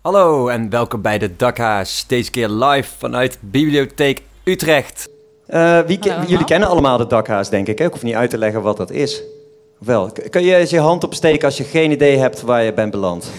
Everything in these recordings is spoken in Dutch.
Hallo en welkom bij de Dakhaas. Deze keer live vanuit Bibliotheek Utrecht. Eh, wie ke- jullie kennen allemaal de dakhaas, denk ik. Hè? Ik hoef niet uit te leggen wat dat is. Wel, kun je eens je hand opsteken als je geen idee hebt waar je bent beland?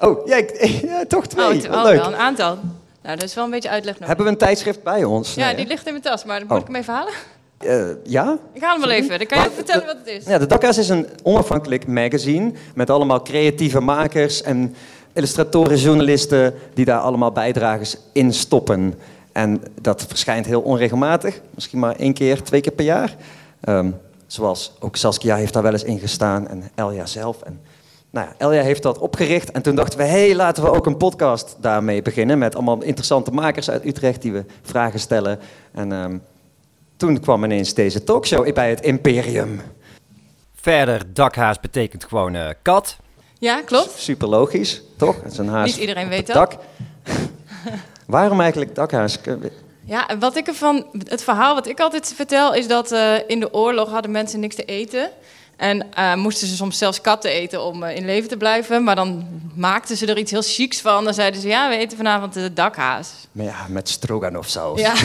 Oh, ja, ik- ja toch twee. Oh, oh, leuk. wel een aantal. Nou, dat is wel een beetje uitleg nodig. Hebben we een tijdschrift bij ons? Ja, Nee, die hè? ligt in mijn tas, maar moet ik Oh. hem even halen? Eh, ja? Ik haal hem wel even, dan kan je even vertellen wat het is. Ja, de Dakhaas is een onafhankelijk magazine met allemaal creatieve makers en illustratoren, journalisten die daar allemaal bijdragers in stoppen. En dat verschijnt heel onregelmatig, misschien maar één keer, twee keer per jaar. Ehm, zoals ook Saskia heeft daar wel eens in gestaan en Elja zelf. En, nou ja, Elja heeft dat opgericht en toen dachten we, hé, hey, laten we ook een podcast daarmee beginnen met allemaal interessante makers uit Utrecht die we vragen stellen. En ehm, toen kwam ineens deze talkshow bij het Imperium. Verder, Dakhaas betekent gewoon eh, kat. Ja, klopt. Super logisch, toch? Het is een haas Niet iedereen op weet het dat. dak. Waarom eigenlijk dakhaas? Ja, wat ik ervan, het verhaal wat ik altijd vertel is dat eh, in de oorlog hadden mensen niks te eten. En eh, moesten ze soms zelfs katten eten om eh, in leven te blijven. Maar dan maakten ze er iets heel chics van. Dan zeiden ze, ja, we eten vanavond de dakhaas. Maar ja, met stroganoff saus. Ja,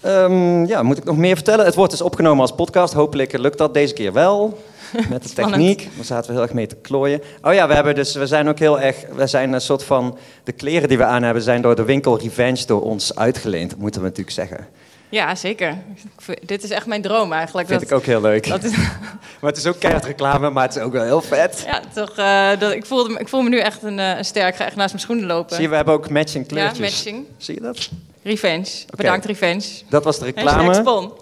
Ehm, ja, moet ik nog meer vertellen? Het wordt dus opgenomen als podcast. Hopelijk lukt dat deze keer wel. Met de techniek. Daar zaten we heel erg mee te klooien. Oh ja, we, hebben dus, we zijn ook heel erg... We zijn een soort van... De kleren die we aan hebben zijn door de winkel Revenge door ons uitgeleend. Moeten we natuurlijk zeggen. Ja zeker. Vind- Dit is echt mijn droom eigenlijk. Vind dat, ik ook heel leuk. dat is, Maar het is ook keihard reclame, maar het is ook wel heel vet. ja, toch, eh, dat, ik, voelde, ik voel me nu echt een, eh, een sterk. Ik ga echt naast mijn schoenen lopen. Zie je, we hebben ook matching ja, kleurtjes. matching. Zie je dat? Revenge. Bedankt, Revenge. Dat was de reclame. Spon.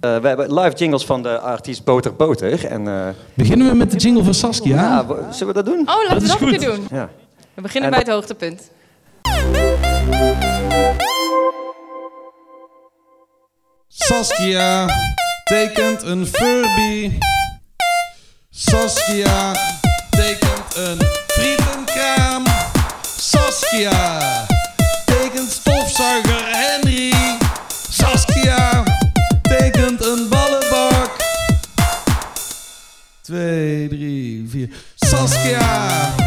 Eh, we hebben live jingles van de artiest Boter Boter. En, eh, Beginnen we met de jingle van Saskia? ja, zullen we dat doen? Oh, laten Dat we dat een keer doen. Ja. We beginnen En bij het hoogtepunt. Saskia tekent een Furby. Saskia tekent een frietenkraam. Saskia tekent stofzuiger Henry. Saskia tekent een ballenbak. Twee, drie, vier. Saskia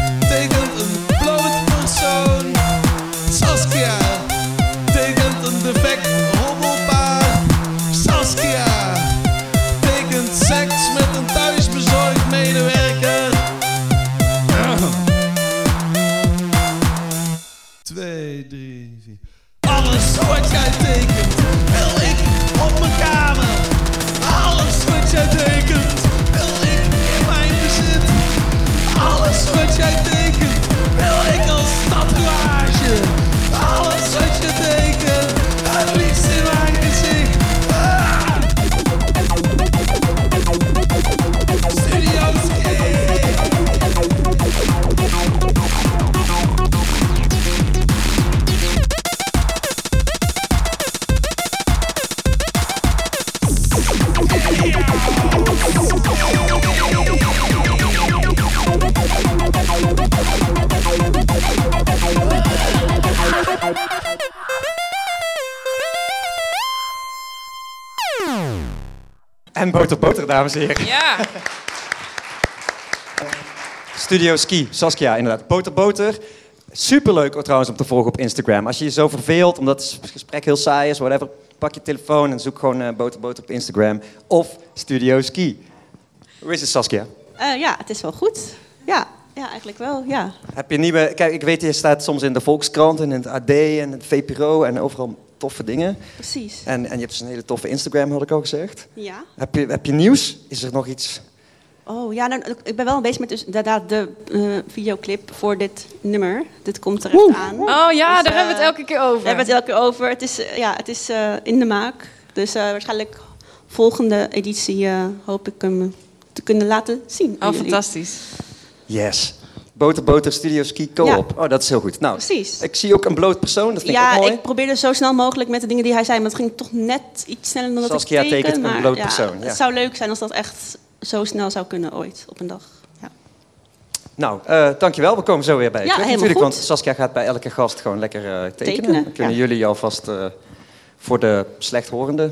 En Boter Boter, dames en heren. Ja, Studio Ski, Saskia, inderdaad. Boter Boter. Superleuk trouwens om te volgen op Instagram. Als je je zo verveelt, omdat het gesprek heel saai is, whatever, pak je telefoon en zoek gewoon eh, Boter Boter op Instagram. Of Studio Ski. Hoe is het, Saskia? Eh, ja, het is wel goed. Ja, ja, eigenlijk wel, ja. Heb je nieuwe... Kijk, ik weet, je staat soms in de Volkskrant en in het AD en het VPRO en overal toffe dingen. Precies. En, en je hebt dus een hele toffe Instagram, had ik al gezegd. Ja. Heb je, heb je nieuws? Is er nog iets? Oh, ja, nou, ik ben wel bezig met dus inderdaad de eh, videoclip voor dit nummer. Dit komt er echt aan. oh ja, Dus, daar eh, hebben we het elke keer over. Daar hebben we het elke keer over. Het is, eh, ja, het is eh, in de maak. Dus eh, waarschijnlijk volgende editie eh, hoop ik hem te kunnen laten zien. Oh, jullie. fantastisch. Yes. Boter Boter Studio Ski Co-op. Oh, dat is heel goed. Nou, Precies. ik zie ook een bloot persoon, dat vind ik Ja, ook mooi. ik probeerde zo snel mogelijk met de dingen die hij zei, maar het ging toch net iets sneller dan dat Saskia ik teken. tekent een maar bloot ja, persoon, ja. Het zou leuk zijn als dat echt zo snel zou kunnen ooit, op een dag. Ja. Nou, eh, dankjewel. We komen zo weer bij je Ja, terug natuurlijk. goed. Want Saskia gaat bij elke gast gewoon lekker eh, tekenen. Tekenen, Dan kunnen ja. jullie jou vast eh, voor de slechthorende...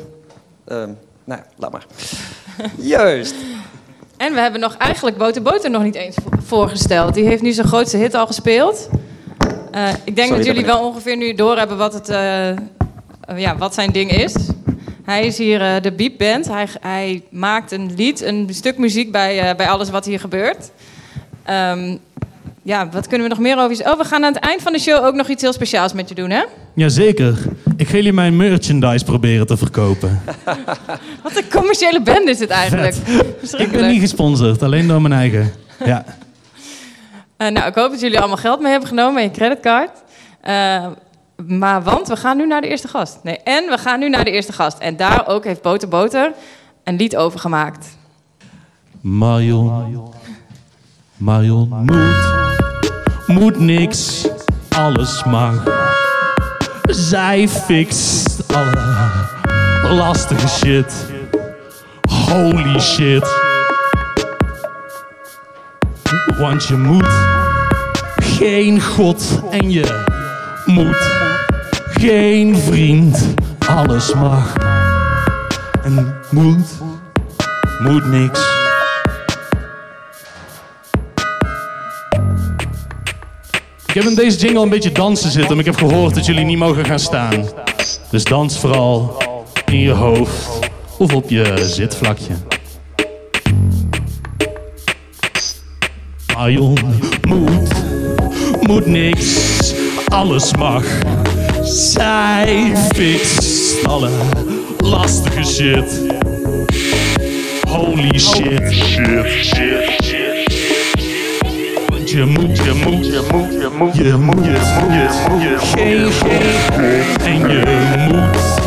ehm nou, ja, laat maar. Juist. En we hebben nog eigenlijk Boter Boter nog niet eens vo- voorgesteld. Die heeft nu zijn grootste hit al gespeeld. Eh, ik denk Sorry, dat jullie wel ongeveer nu doorhebben wat, het, eh, eh, ja, wat zijn ding is. Hij is hier de Beep Band. Hij, hij maakt een lied, een stuk muziek bij, bij alles wat hier gebeurt. Ehm, ja, wat kunnen we nog meer over? Oh, we gaan aan het eind van de show ook nog iets heel speciaals met je doen, hè? Jazeker. Ik ga jullie mijn merchandise proberen te verkopen. Wat een commerciële band is dit eigenlijk. Ik ben niet gesponsord, alleen door mijn eigen. Ja. Eh, nou, ik hoop dat jullie allemaal geld mee hebben genomen en je creditcard. Eh, maar want we gaan nu naar de eerste gast. Nee, en we gaan nu naar de eerste gast. En daar ook heeft Boter Boter een lied over gemaakt. Marion. Marion moet. Moet niks. Alles mag. Zij fixt alle lastige shit. Holy shit. Want je moet geen god en je moet geen vriend. Alles mag. En moet, moet niks. Ik heb in deze jingle een beetje dansen zitten, maar ik heb gehoord dat jullie niet mogen gaan staan. Dus dans vooral in je hoofd of op je zitvlakje. Marion moet, moet niks, alles mag. Zij fixt alle lastige shit. Holy shit. Shit, shit, shit. Je moet, je moet, je moet, je moet, je moet, je moet, je moet, geen, en je moet.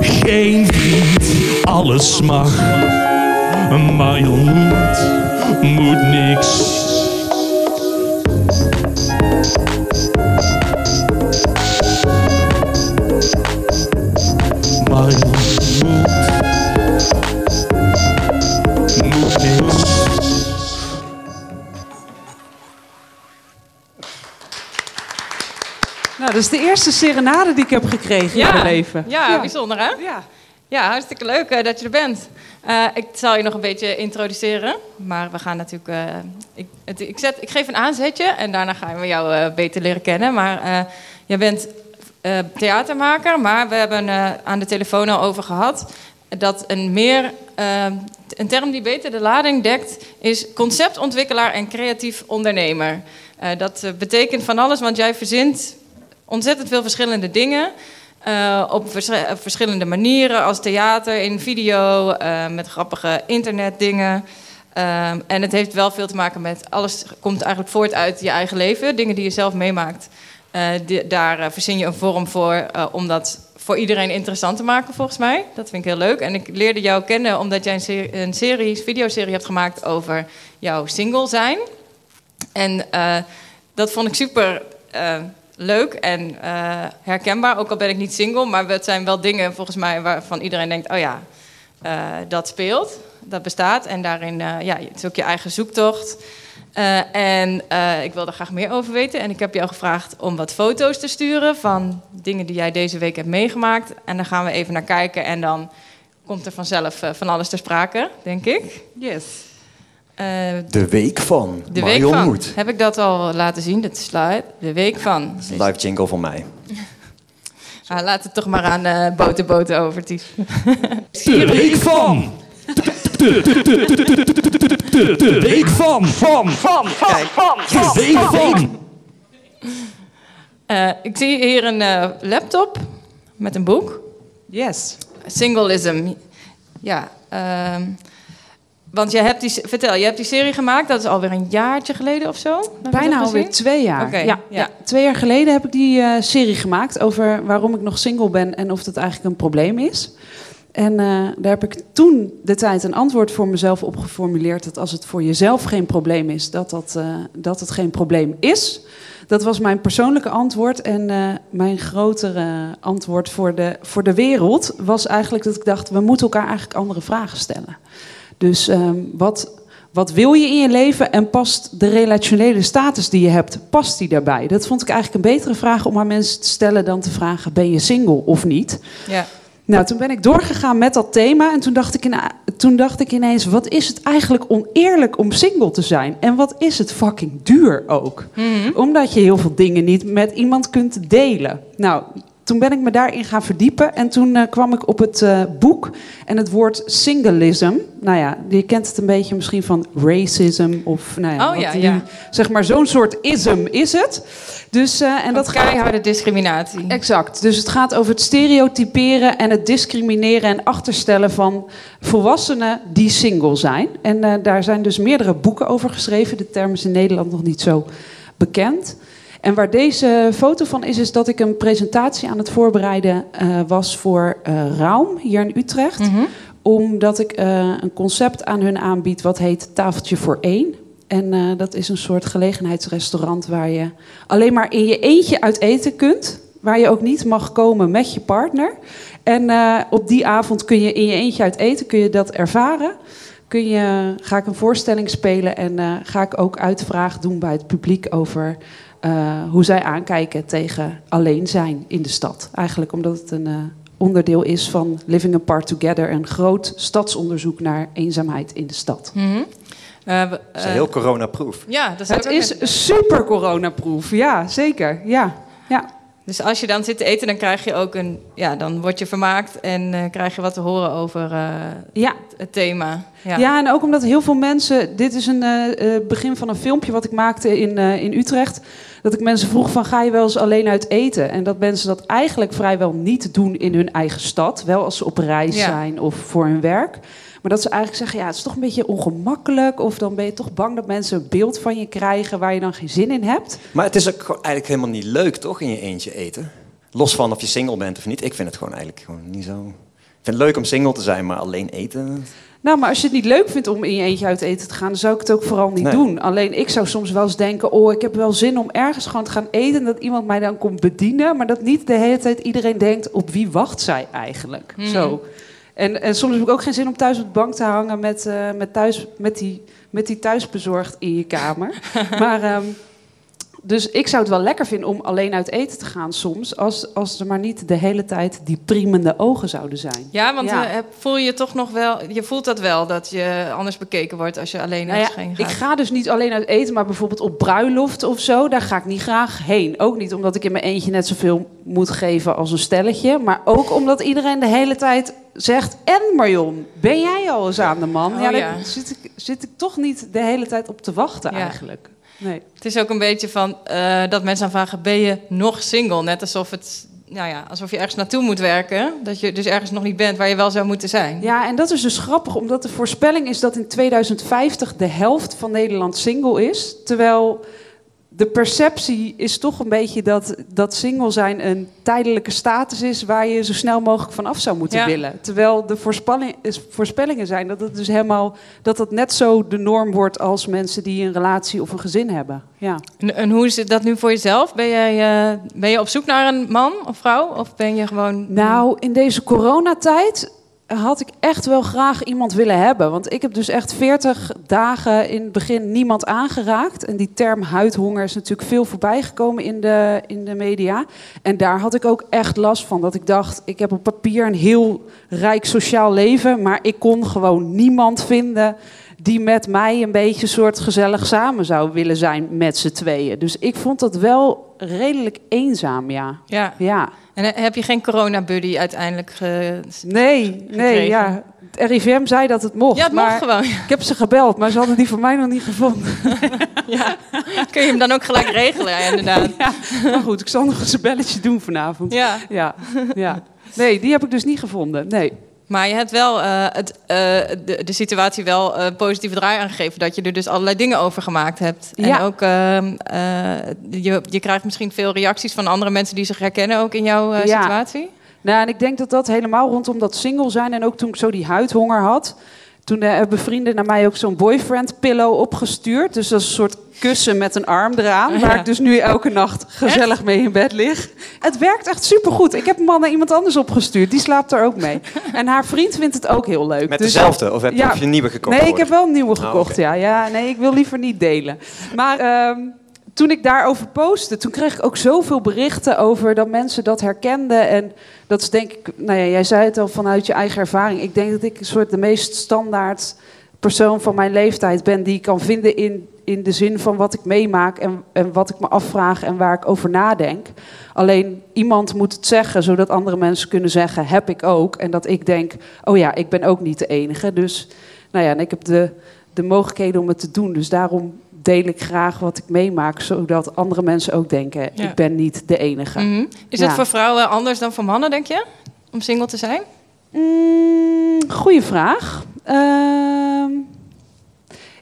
Geen vriend, alles mag, maar je moet, moet niks. Dat is de eerste serenade die ik heb gekregen in mijn leven. Ja, bijzonder hè? Ja. Ja, hartstikke leuk eh, dat je er bent. Eh, ik zal je nog een beetje introduceren. Maar we gaan natuurlijk. eh, ik, het, ik, zet, ik geef een aanzetje en daarna gaan we jou eh, beter leren kennen. Maar eh, jij bent eh, theatermaker, maar we hebben eh, aan de telefoon al over gehad. Dat een meer. een term die beter de lading dekt, is conceptontwikkelaar en creatief ondernemer. Eh, dat betekent van alles, want jij verzint ontzettend veel verschillende dingen. eh, op vers- verschillende manieren, als theater, in video, eh, met grappige internetdingen. Ehm, en het heeft wel veel te maken met alles komt eigenlijk voort uit je eigen leven, dingen die je zelf meemaakt. Eh, daar verzin je een vorm voor om dat voor iedereen interessant te maken, volgens mij. Dat vind ik heel leuk. En ik leerde jou kennen omdat jij een, een serie, videoserie hebt gemaakt over jouw single zijn. En dat vond ik super leuk en eh, herkenbaar. Ook al ben ik niet single, maar het zijn wel dingen volgens mij waarvan iedereen denkt: oh ja, eh, dat speelt, dat bestaat. En daarin, eh, ja, het is ook je eigen zoektocht. En ik wil er graag meer over weten. En ik heb jou gevraagd om wat foto's te sturen van dingen die jij deze week hebt meegemaakt. En daar gaan we even naar kijken. En dan komt er vanzelf van alles ter sprake, denk ik. Yes. Eh, de week van. De week van. Heb ik dat al laten zien, dat slide? De week van. Een live jingle van mij. Ah, laat het toch maar aan eh, uh, boterboten over, Ties. De week van! De week van! Van! Van! Van! De week van! Eh, ik zie hier een uh, laptop met een boek. Yes. Singleism. Ja. Ehm want je hebt die, vertel, je hebt die serie gemaakt. Dat is alweer een jaartje geleden of zo? Bijna alweer twee jaar. Ja, ja. ja. Twee jaar geleden heb ik die eh, serie gemaakt over waarom ik nog single ben en of dat eigenlijk een probleem is. En eh, daar heb ik toen de tijd een antwoord voor mezelf op geformuleerd. Dat als het voor jezelf geen probleem is, dat, dat, eh, dat het geen probleem is. Dat was mijn persoonlijke antwoord. En mijn grotere antwoord voor de, voor de wereld was eigenlijk dat ik dacht: we moeten elkaar eigenlijk andere vragen stellen. Dus ehm, wat, wat wil je in je leven en past de relationele status die je hebt, past die daarbij? Dat vond ik eigenlijk een betere vraag om aan mensen te stellen dan te vragen, ben je single of niet? Ja. Nou, toen ben ik doorgegaan met dat thema en toen dacht, ik ina- toen dacht ik ineens, wat is het eigenlijk oneerlijk om single te zijn? En wat is het fucking duur ook? Omdat je heel veel dingen niet met iemand kunt delen. Nou, toen ben ik me daarin gaan verdiepen en toen eh, kwam ik op het eh, boek en het woord singleism. Nou ja, je kent het een beetje misschien van racism of nou ja, Oh ja, zeg maar zo'n soort ism is het. Dus, eh, en dat gaat keiharde discriminatie. Exact. Dus het gaat over het stereotyperen en het discrimineren en achterstellen van volwassenen die single zijn. En daar zijn dus meerdere boeken over geschreven. De term is in Nederland nog niet zo bekend. En waar deze foto van is, is dat ik een presentatie aan het voorbereiden eh, was voor eh Raum hier in Utrecht. Omdat ik eh, een concept aan hun aanbied wat heet Tafeltje voor één. En dat is een soort gelegenheidsrestaurant waar je alleen maar in je eentje uit eten kunt. Waar je ook niet mag komen met je partner. En op die avond kun je in je eentje uit eten, kun je dat ervaren. Kun je, ga ik een voorstelling spelen en ga ik ook uitvraag doen bij het publiek over eh, hoe zij aankijken tegen alleen zijn in de stad. Eigenlijk omdat het een eh, onderdeel is van Living Apart Together, een groot stadsonderzoek naar eenzaamheid in de stad. Dat is eh, heel coronaproof. ja, dat is Het ook is een- super coronaproof, ja, zeker. Ja, ja. Dus als je dan zit te eten, dan krijg je ook een... Ja, dan word je vermaakt en eh, krijg je wat te horen over eh, ja. het thema. Ja. Ja. en ook omdat heel veel mensen. Dit is een eh, begin van een filmpje wat ik maakte in, in Utrecht. Dat ik mensen vroeg van ga je wel eens alleen uit eten? En dat mensen dat eigenlijk vrijwel niet doen in hun eigen stad. Wel als ze op reis Ja. zijn of voor hun werk. Maar dat ze eigenlijk zeggen, ja, het is toch een beetje ongemakkelijk. Of dan ben je toch bang dat mensen een beeld van je krijgen waar je dan geen zin in hebt. Maar het is ook gewoon eigenlijk helemaal niet leuk, toch, in je eentje eten? Los van of je single bent of niet. Ik vind het gewoon eigenlijk gewoon niet zo... Ik vind het leuk om single te zijn, maar alleen eten... Nou, maar als je het niet leuk vindt om in je eentje uit eten te gaan, dan zou ik het ook vooral niet Nee. doen. Alleen ik zou soms wel eens denken: oh, ik heb wel zin om ergens gewoon te gaan eten. En dat iemand mij dan komt bedienen. Maar dat niet de hele tijd iedereen denkt: op wie wacht zij eigenlijk? Zo. En, en soms heb ik ook geen zin om thuis op de bank te hangen met, eh, met, thuis, met, die, met die thuisbezorgd in je kamer. maar. ehm, dus ik zou het wel lekker vinden om alleen uit eten te gaan soms. Als, als er maar niet de hele tijd die priemende ogen zouden zijn. Ja, want Ja. eh, voel je toch nog wel... Je voelt dat wel, dat je anders bekeken wordt als je alleen Nou naar ja, heen ik gaat. ga dus niet alleen uit eten, maar bijvoorbeeld op bruiloft of zo. Daar ga ik niet graag heen. Ook niet omdat ik in mijn eentje net zoveel moet geven als een stelletje. Maar ook omdat iedereen de hele tijd zegt... En Marion, ben jij al eens aan de man? Oh, ja, daar ja. Zit, ik, zit ik toch niet de hele tijd op te wachten eigenlijk. Nee. Het is ook een beetje van eh, dat mensen dan vragen: ben je nog single? Net alsof het, nou ja, alsof je ergens naartoe moet werken. Dat je dus ergens nog niet bent waar je wel zou moeten zijn. Ja, en dat is dus grappig, omdat de voorspelling is dat in 2050 de helft van Nederland single is. Terwijl de perceptie is toch een beetje dat, dat single zijn een tijdelijke status is waar je zo snel mogelijk van af zou moeten Ja. willen. Terwijl de voorspellingen zijn dat het dus helemaal dat het net zo de norm wordt als mensen die een relatie of een gezin hebben. Ja. En, en hoe is het dat nu voor jezelf? Ben, jij, eh, ben je op zoek naar een man of vrouw? Of ben je gewoon. Nou, in deze coronatijd had ik echt wel graag iemand willen hebben. Want ik heb dus echt 40 dagen in het begin niemand aangeraakt. En die term huidhonger is natuurlijk veel voorbijgekomen in de, in de media. En daar had ik ook echt last van. Dat ik dacht, ik heb op papier een heel rijk sociaal leven... maar ik kon gewoon niemand vinden die met mij een beetje soort gezellig samen zou willen zijn met z'n tweeën. Dus ik vond dat wel redelijk eenzaam, ja. Ja. Ja. En eh, heb je geen corona-buddy uiteindelijk ge... Nee, nee, ja. Het RIVM zei dat het mocht. Ja, het maar gewoon. Ik heb ze gebeld, maar ze hadden die van mij nog niet gevonden. Ja. Kun je hem dan ook gelijk regelen, ja, inderdaad. Ja, maar goed, ik zal nog eens een belletje doen vanavond. Ja. Ja, ja. Nee, die heb ik dus niet gevonden. Nee. Maar je hebt wel eh, het, eh, de, de situatie wel eh positieve draai aangegeven. Dat je er dus allerlei dingen over gemaakt hebt. En Ja. ook, ehm, eh, je, je krijgt misschien veel reacties van andere mensen die zich herkennen ook in jouw eh, Ja. situatie. Nou, en ik denk dat dat helemaal rondom dat single zijn... en ook toen ik zo die huidhonger had... Toen eh, hebben vrienden naar mij ook zo'n boyfriend pillow opgestuurd. Dus dat is een soort kussen met een arm eraan. Waar Ja. ik dus nu elke nacht gezellig mee in bed lig. Het werkt echt supergoed. Ik heb hem al naar iemand anders opgestuurd. Die slaapt er ook mee. En haar vriend vindt het ook heel leuk. Met Dus- dezelfde? Of heb je, Ja. of je een nieuwe gekocht? Nee, ik heb wel een nieuwe Ah, gekocht, ja. ja. Nee, ik wil liever niet delen. Maar ehm, toen ik daarover postte, toen kreeg ik ook zoveel berichten over dat mensen dat herkenden. En dat is denk ik, nou ja, jij zei het al vanuit je eigen ervaring. Ik denk dat ik een soort de meest standaard persoon van mijn leeftijd ben die ik kan vinden in, in de zin van wat ik meemaak en, en wat ik me afvraag en waar ik over nadenk. Alleen iemand moet het zeggen, zodat andere mensen kunnen zeggen, heb ik ook. En dat ik denk, oh ja, ik ben ook niet de enige. Dus nou ja, en ik heb de, de mogelijkheden om het te doen. Dus daarom deel ik graag wat ik meemaak, zodat andere mensen ook denken, Ja. ik ben niet de enige. Mhm. Is Ja. het voor vrouwen anders dan voor mannen, denk je? Om single te zijn? Mm, goeie vraag. Ehm,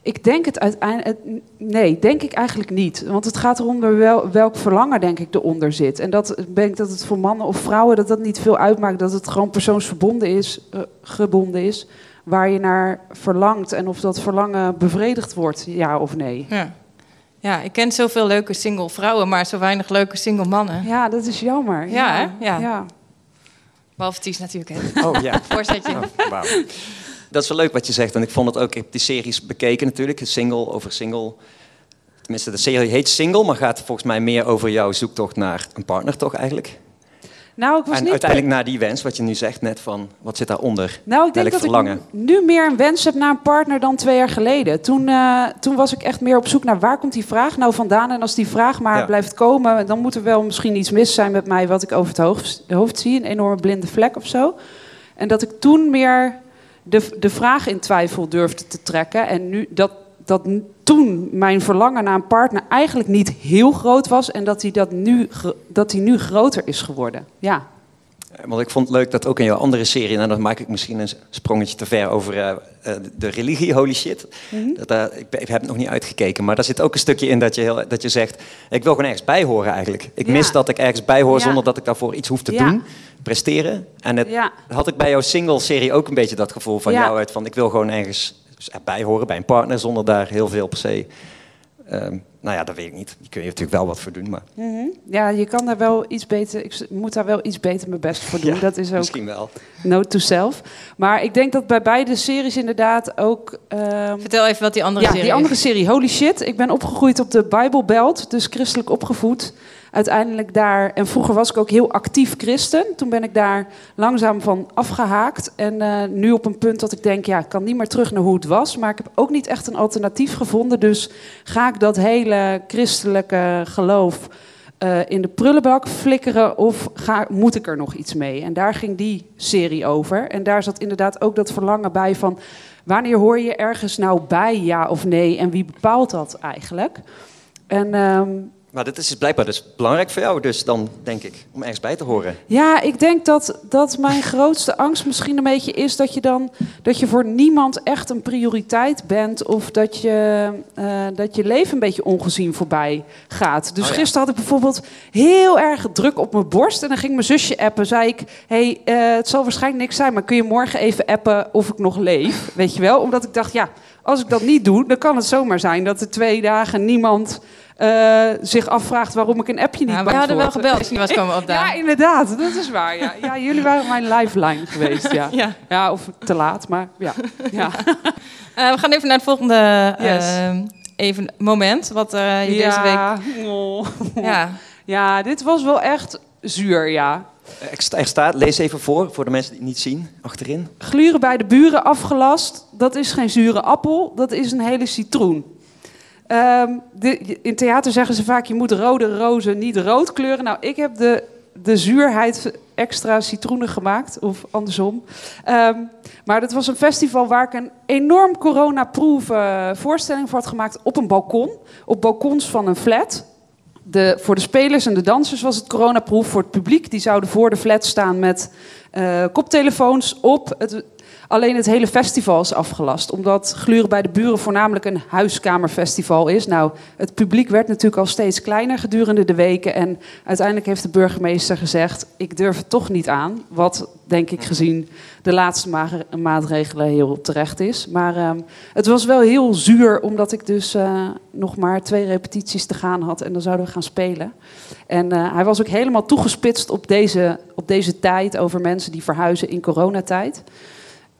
ik denk het uiteindelijk. Nee, denk ik eigenlijk niet. Want het gaat erom wel, welk verlangen, denk ik, eronder zit. En dat denk ik dat het voor mannen of vrouwen dat dat niet veel uitmaakt. Dat het gewoon persoonsverbonden is, eh, gebonden is. Waar je naar verlangt en of dat verlangen bevredigd wordt, ja of nee. Ja. Ja, ik ken zoveel leuke single vrouwen, maar zo weinig leuke single mannen. Ja, dat is jammer. Ja, hè? Ja. ja. Behalve Ties natuurlijk. Hè. Oh ja. Voorzetje. Oh, wauw. Dat is wel leuk wat je zegt. En ik vond het ook, ik heb die series bekeken natuurlijk. Single over single. Tenminste, de serie heet Single, maar gaat volgens mij meer over jouw zoektocht naar een partner toch eigenlijk? Nou, ik was En niet uiteindelijk naar die wens, wat je nu zegt net van, wat zit daaronder? Nou, ik denk dat verlangen? ik nu meer een wens heb naar een partner dan twee jaar geleden. Toen, eh, toen was ik echt meer op zoek naar waar komt die vraag nou vandaan. En als die vraag maar Ja. blijft komen, dan moet er wel misschien iets mis zijn met mij wat ik over het hoofd, hoofd zie. Een enorme blinde vlek of zo. En dat ik toen meer de, de vraag in twijfel durfde te trekken. En nu dat, dat toen mijn verlangen naar een partner eigenlijk niet heel groot was. En dat hij dat nu, dat hij nu groter is geworden. Ja. Want ik vond het leuk dat ook in jouw andere serie, en dan maak ik misschien een sprongetje te ver over eh, eh, de religie, holy shit. Mhm. dat, daar- ik, heb het nog niet uitgekeken, maar daar zit ook een stukje in dat je, heel, dat je zegt, ik wil gewoon ergens bij horen eigenlijk. Ik Ja. mis dat ik ergens bij hoor Ja. zonder dat ik daarvoor iets hoef te Ja. doen, presteren. En het, had ik bij jouw single-serie ook een beetje dat gevoel van jou uit, van ik wil gewoon ergens bij horen, bij een partner, zonder daar heel veel per se... ehm, nou ja, dat weet ik niet. Je kun je natuurlijk wel wat voor doen, maar Mhm. Ja, je kan daar wel iets beter. Ik moet daar wel iets beter mijn best voor doen. Ja, dat is ook misschien wel. note to self. Maar ik denk dat bij beide series inderdaad ook. ehm, Vertel even wat die andere ja, serie die andere is. serie, Holy Shit. Ik ben opgegroeid op de Bijbelbelt, dus christelijk opgevoed. Uiteindelijk daar, en vroeger was ik ook heel actief christen. Toen ben ik daar langzaam van afgehaakt. En eh, nu op een punt dat ik denk, ja, ik kan niet meer terug naar hoe het was. Maar ik heb ook niet echt een alternatief gevonden. Dus ga ik dat hele christelijke geloof eh, in de prullenbak flikkeren of ga, moet ik er nog iets mee? En daar ging die serie over. En daar zat inderdaad ook dat verlangen bij van... wanneer hoor je ergens nou bij, ja of nee? En wie bepaalt dat eigenlijk? En ehm, Maar dit is blijkbaar dus belangrijk voor jou, dus dan denk ik, om ergens bij te horen. ja, ik denk dat, dat mijn grootste angst misschien een beetje is... dat je dan dat je voor niemand echt een prioriteit bent... of dat je, eh, dat je leven een beetje ongezien voorbij gaat. Dus Oh ja. gisteren had ik bijvoorbeeld heel erg druk op mijn borst... en dan ging mijn zusje appen, zei ik... hey, eh, het zal waarschijnlijk niks zijn, maar kun je morgen even appen of ik nog leef? Weet je wel? Omdat ik dacht, ja, als ik dat niet doe... dan kan het zomaar zijn dat er twee dagen niemand... eh, zich afvraagt waarom ik een appje niet Ja, we hadden wel gebeld als je niet was komen Ja, opdagen. inderdaad, dat is waar. Ja. ja, jullie waren mijn lifeline geweest. Ja. Ja. ja, of te laat, maar ja. ja. Eh, we gaan even naar het volgende Yes. eh, even moment. Wat eh, je deze week... ja. Oh. Ja. ja, dit was wel echt zuur, ja. Sta- Er staat, lees even voor, voor de mensen die het niet zien, achterin. Gluren bij de buren afgelast, dat is geen zure appel, dat is een hele citroen. Ehm, in theater zeggen ze vaak, je moet rode rozen niet rood kleuren. Nou, ik heb de, de zuurheid extra citroenen gemaakt, of andersom. Ehm, maar dat was een festival waar ik een enorm coronaproof eh, voorstelling voor had gemaakt op een balkon. Op balkons van een flat. De, voor de spelers en de dansers was het coronaproof. Voor het publiek, die zouden voor de flat staan met eh, koptelefoons op. Het Alleen het hele festival is afgelast. Omdat Gluren bij de Buren voornamelijk een huiskamerfestival is. Nou, het publiek werd natuurlijk al steeds kleiner gedurende de weken. En uiteindelijk heeft de burgemeester gezegd: Ik durf het toch niet aan. Wat denk ik gezien de laatste ma- maatregelen heel terecht is. Maar ehm, het was wel heel zuur, omdat ik dus eh, nog maar twee repetities te gaan had. En dan zouden we gaan spelen. En eh, hij was ook helemaal toegespitst op deze, op deze tijd over mensen die verhuizen in coronatijd.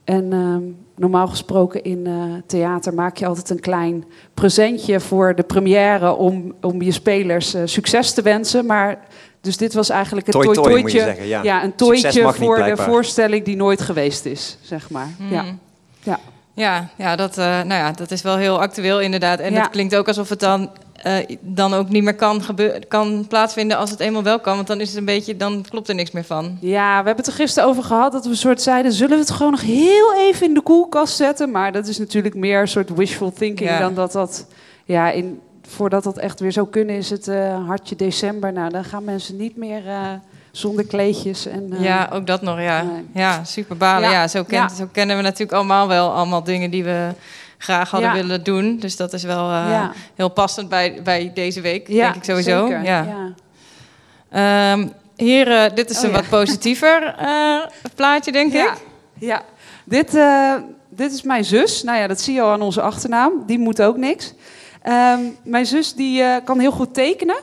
En ehm, normaal gesproken in eh, theater maak je altijd een klein presentje voor de première om, om je spelers eh, succes te wensen. Maar dus dit was eigenlijk het Toi, zeggen, ja. een niet, voor de voorstelling die nooit geweest is, zeg maar. Ja. Mm. Ja. Ja, ja, dat, eh, nou ja, dat is wel heel actueel inderdaad. En Ja. het klinkt ook alsof het dan, eh, dan ook niet meer kan, kan plaatsvinden als het eenmaal wel kan. Want dan is het een beetje, dan klopt er niks meer van. Ja, we hebben het er gisteren over gehad dat we een soort zeiden... zullen we het gewoon nog heel even in de koelkast zetten? Maar dat is natuurlijk meer een soort wishful thinking Ja. dan dat dat... Ja, in, voordat dat echt weer zou kunnen is het eh, hartje december. Nou, dan gaan mensen niet meer eh, zonder kleedjes. En, ja, ook dat nog, ja. nee. Ja, super balen. Ja, Ja, zo, kent, ja. zo kennen we natuurlijk allemaal wel allemaal dingen die we graag hadden Ja. willen doen. Dus dat is wel eh, Ja. heel passend bij, bij deze week, ja, denk ik sowieso. zeker, Ja. ja. Ehm, hier, eh, dit is Oh, een ja. wat positiever eh, plaatje, denk ik. ja. Dit, dit is mijn zus. Nou ja, dat zie je al aan onze achternaam. Die moet ook niks. Ehm, mijn zus die kan heel goed tekenen.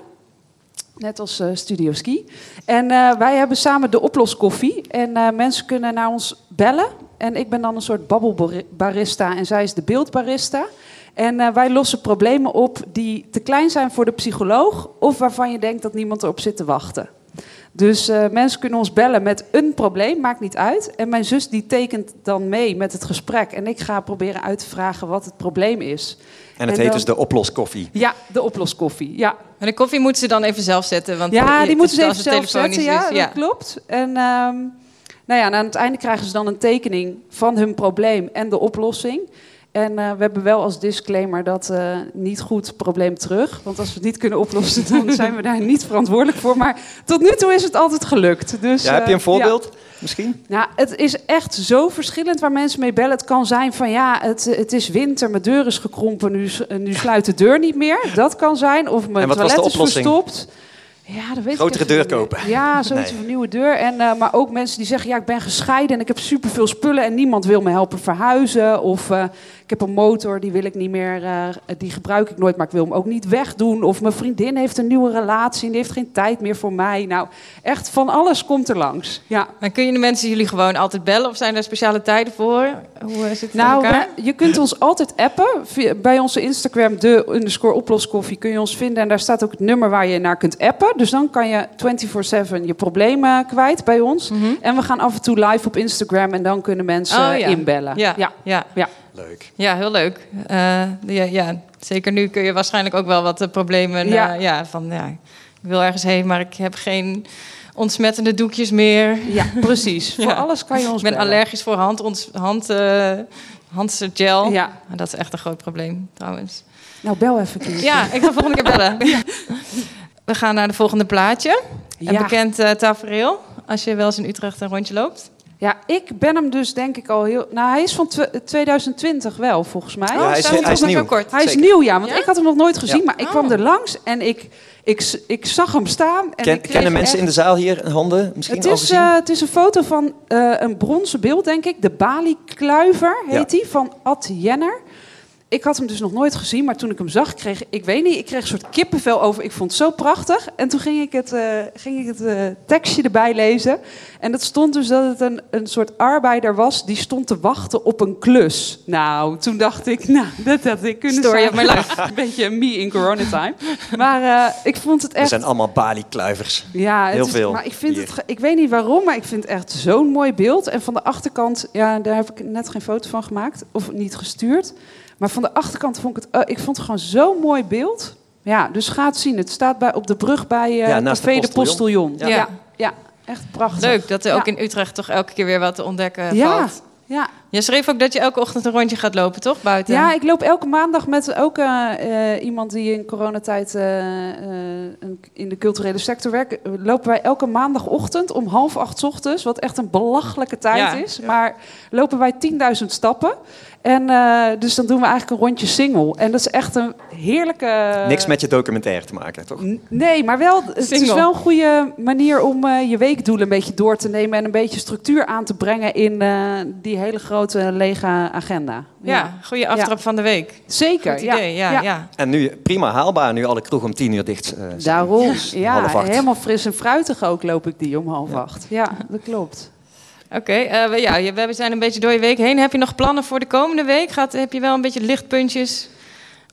Net als Studio Ski. En wij hebben samen de oploskoffie. En mensen kunnen naar ons bellen. En ik ben dan een soort babbelbarista. En zij is de beeldbarista. En eh, wij lossen problemen op die te klein zijn voor de psycholoog. Of waarvan je denkt dat niemand erop zit te wachten. Dus eh, mensen kunnen ons bellen met een probleem, maakt niet uit. En mijn zus die tekent dan mee met het gesprek. En ik ga proberen uit te vragen wat het probleem is. En het En heet dan- dus de oploskoffie. Ja, de oploskoffie. Ja, Maar de koffie moeten ze dan even zelf zetten. Want ja die moeten ze als even het zelf telefonisch zetten. Ja, dat klopt. En ehm, nou ja, en aan het einde krijgen ze dan een tekening van hun probleem en de oplossing. En eh, we hebben wel als disclaimer dat eh, niet goed probleem terug. Want als we het niet kunnen oplossen, dan zijn we daar niet verantwoordelijk voor. Maar tot nu toe is het altijd gelukt. Dus, Ja, heb je eh, een voorbeeld misschien? Nou, het is echt zo verschillend waar mensen mee bellen. Het kan zijn van ja, het, het is winter, mijn deur is gekrompen, nu, nu sluit de deur niet meer. Dat kan zijn. Of mijn toilet is verstopt. Ja, dat weet Grotere ik deur kopen. Ja, zoiets Nee. van een nieuwe deur. En, eh, maar ook mensen die zeggen, ja, ik ben gescheiden en ik heb superveel spullen en niemand wil me helpen verhuizen. Of eh, heb een motor, die wil ik niet meer, eh, die gebruik ik nooit, maar ik wil hem ook niet wegdoen. Of mijn vriendin heeft een nieuwe relatie en die heeft geen tijd meer voor mij. Nou, echt van alles komt er langs. Ja. Maar kun je de mensen jullie gewoon altijd bellen? Of zijn er speciale tijden voor? Hoe is het Nou, elkaar? je kunt ons altijd appen. Via- Bij onze Instagram, de underscore oploskoffie, kun je ons vinden. En daar staat ook het nummer waar je naar kunt appen. Dus dan kan je 24-7 je problemen kwijt bij ons. Mhm. En we gaan af en toe live op Instagram en dan kunnen mensen Oh, ja. inbellen. Ja, ja. ja. ja. Leuk. Ja, heel leuk. Eh, ja, ja, zeker nu kun je waarschijnlijk ook wel wat eh, problemen... Ja. Ja. ja, van ja, ik wil ergens heen, maar ik heb geen ontsmettende doekjes meer. Ja, precies. Ja. Voor alles kan je ons Ik ben bellen. allergisch voor hand, ons, hand, eh, handgel. Ja. Dat is echt een groot probleem, trouwens. Nou, bel even. Kies. Ja, ik ga volgende keer bellen. We gaan naar de volgende plaatje. Een bekend eh tafereel. Als je wel eens in Utrecht een rondje loopt. Ja, ik ben hem dus denk ik al heel... Nou, hij is van tw- 2020 wel, volgens mij. Ja, hij is- hij is nieuw. kort. Hij is Zeker. nieuw, ja. Want Ja? ik had hem nog nooit gezien. Ja. Maar ik Oh. kwam er langs en ik, ik, ik zag hem staan. En Ken- ik kennen mensen echt- in de zaal hier handen misschien Het al is, gezien? eh, het is een foto van eh, een bronzen beeld, denk ik. De Bali-kluiver heet die, van Ad Jenner. Ik had hem dus nog nooit gezien, maar toen ik hem zag, kreeg ik weet niet, ik kreeg een soort kippenvel over. Ik vond het zo prachtig. En toen ging ik het, eh, ging ik het eh, tekstje erbij lezen. En dat stond dus dat het een, een soort arbeider was die stond te wachten op een klus. Nou, toen dacht ik, nou, dat had ik kunnen Story zijn. of my life. Een beetje me in coronatime. Maar eh, ik vond het Er echt... zijn allemaal Bali-kluivers. Ja, het Heel is, veel Maar ik vind hier. het, ik weet niet waarom, maar ik vind het echt zo'n mooi beeld. En van de achterkant, ja, daar heb ik net geen foto van gemaakt of niet gestuurd. Maar van de achterkant vond ik het, eh, ik vond het gewoon zo'n mooi beeld. Ja, dus ga het zien. Het staat bij, op de brug bij eh Ja, naast Café de de Postillon. Ja. Ja. Ja, echt prachtig. Leuk dat er ook Ja. in Utrecht toch elke keer weer wat te ontdekken Ja, valt. ja. Je schreef ook dat je elke ochtend een rondje gaat lopen, toch? Buiten. Ja, ik loop elke maandag met ook eh, eh, iemand die in coronatijd eh, eh, in de culturele sector werkt. Lopen wij elke maandagochtend om half acht 's ochtends, wat echt een belachelijke tijd Ja. is. Maar lopen wij 10.000 stappen. En eh, dus dan doen we eigenlijk een rondje single. En dat is echt een heerlijke... Niks met je documentaire te maken, toch? N- Nee, maar wel, het is wel een goede manier om eh, je weekdoelen een beetje door te nemen en een beetje structuur aan te brengen in eh, die hele grote lege agenda. Ja, goede aftrap van de week. zeker. Goed idee, ja. ja. En nu prima haalbaar, nu alle kroegen om tien uur dicht eh, zijn. Daarom. Ja, helemaal fris en fruitig ook loop ik die om half acht. Ja, dat klopt. Oké, eh, we- ja, we zijn een beetje door je week heen. Heb je nog plannen voor de komende week? Gaat, heb je wel een beetje lichtpuntjes?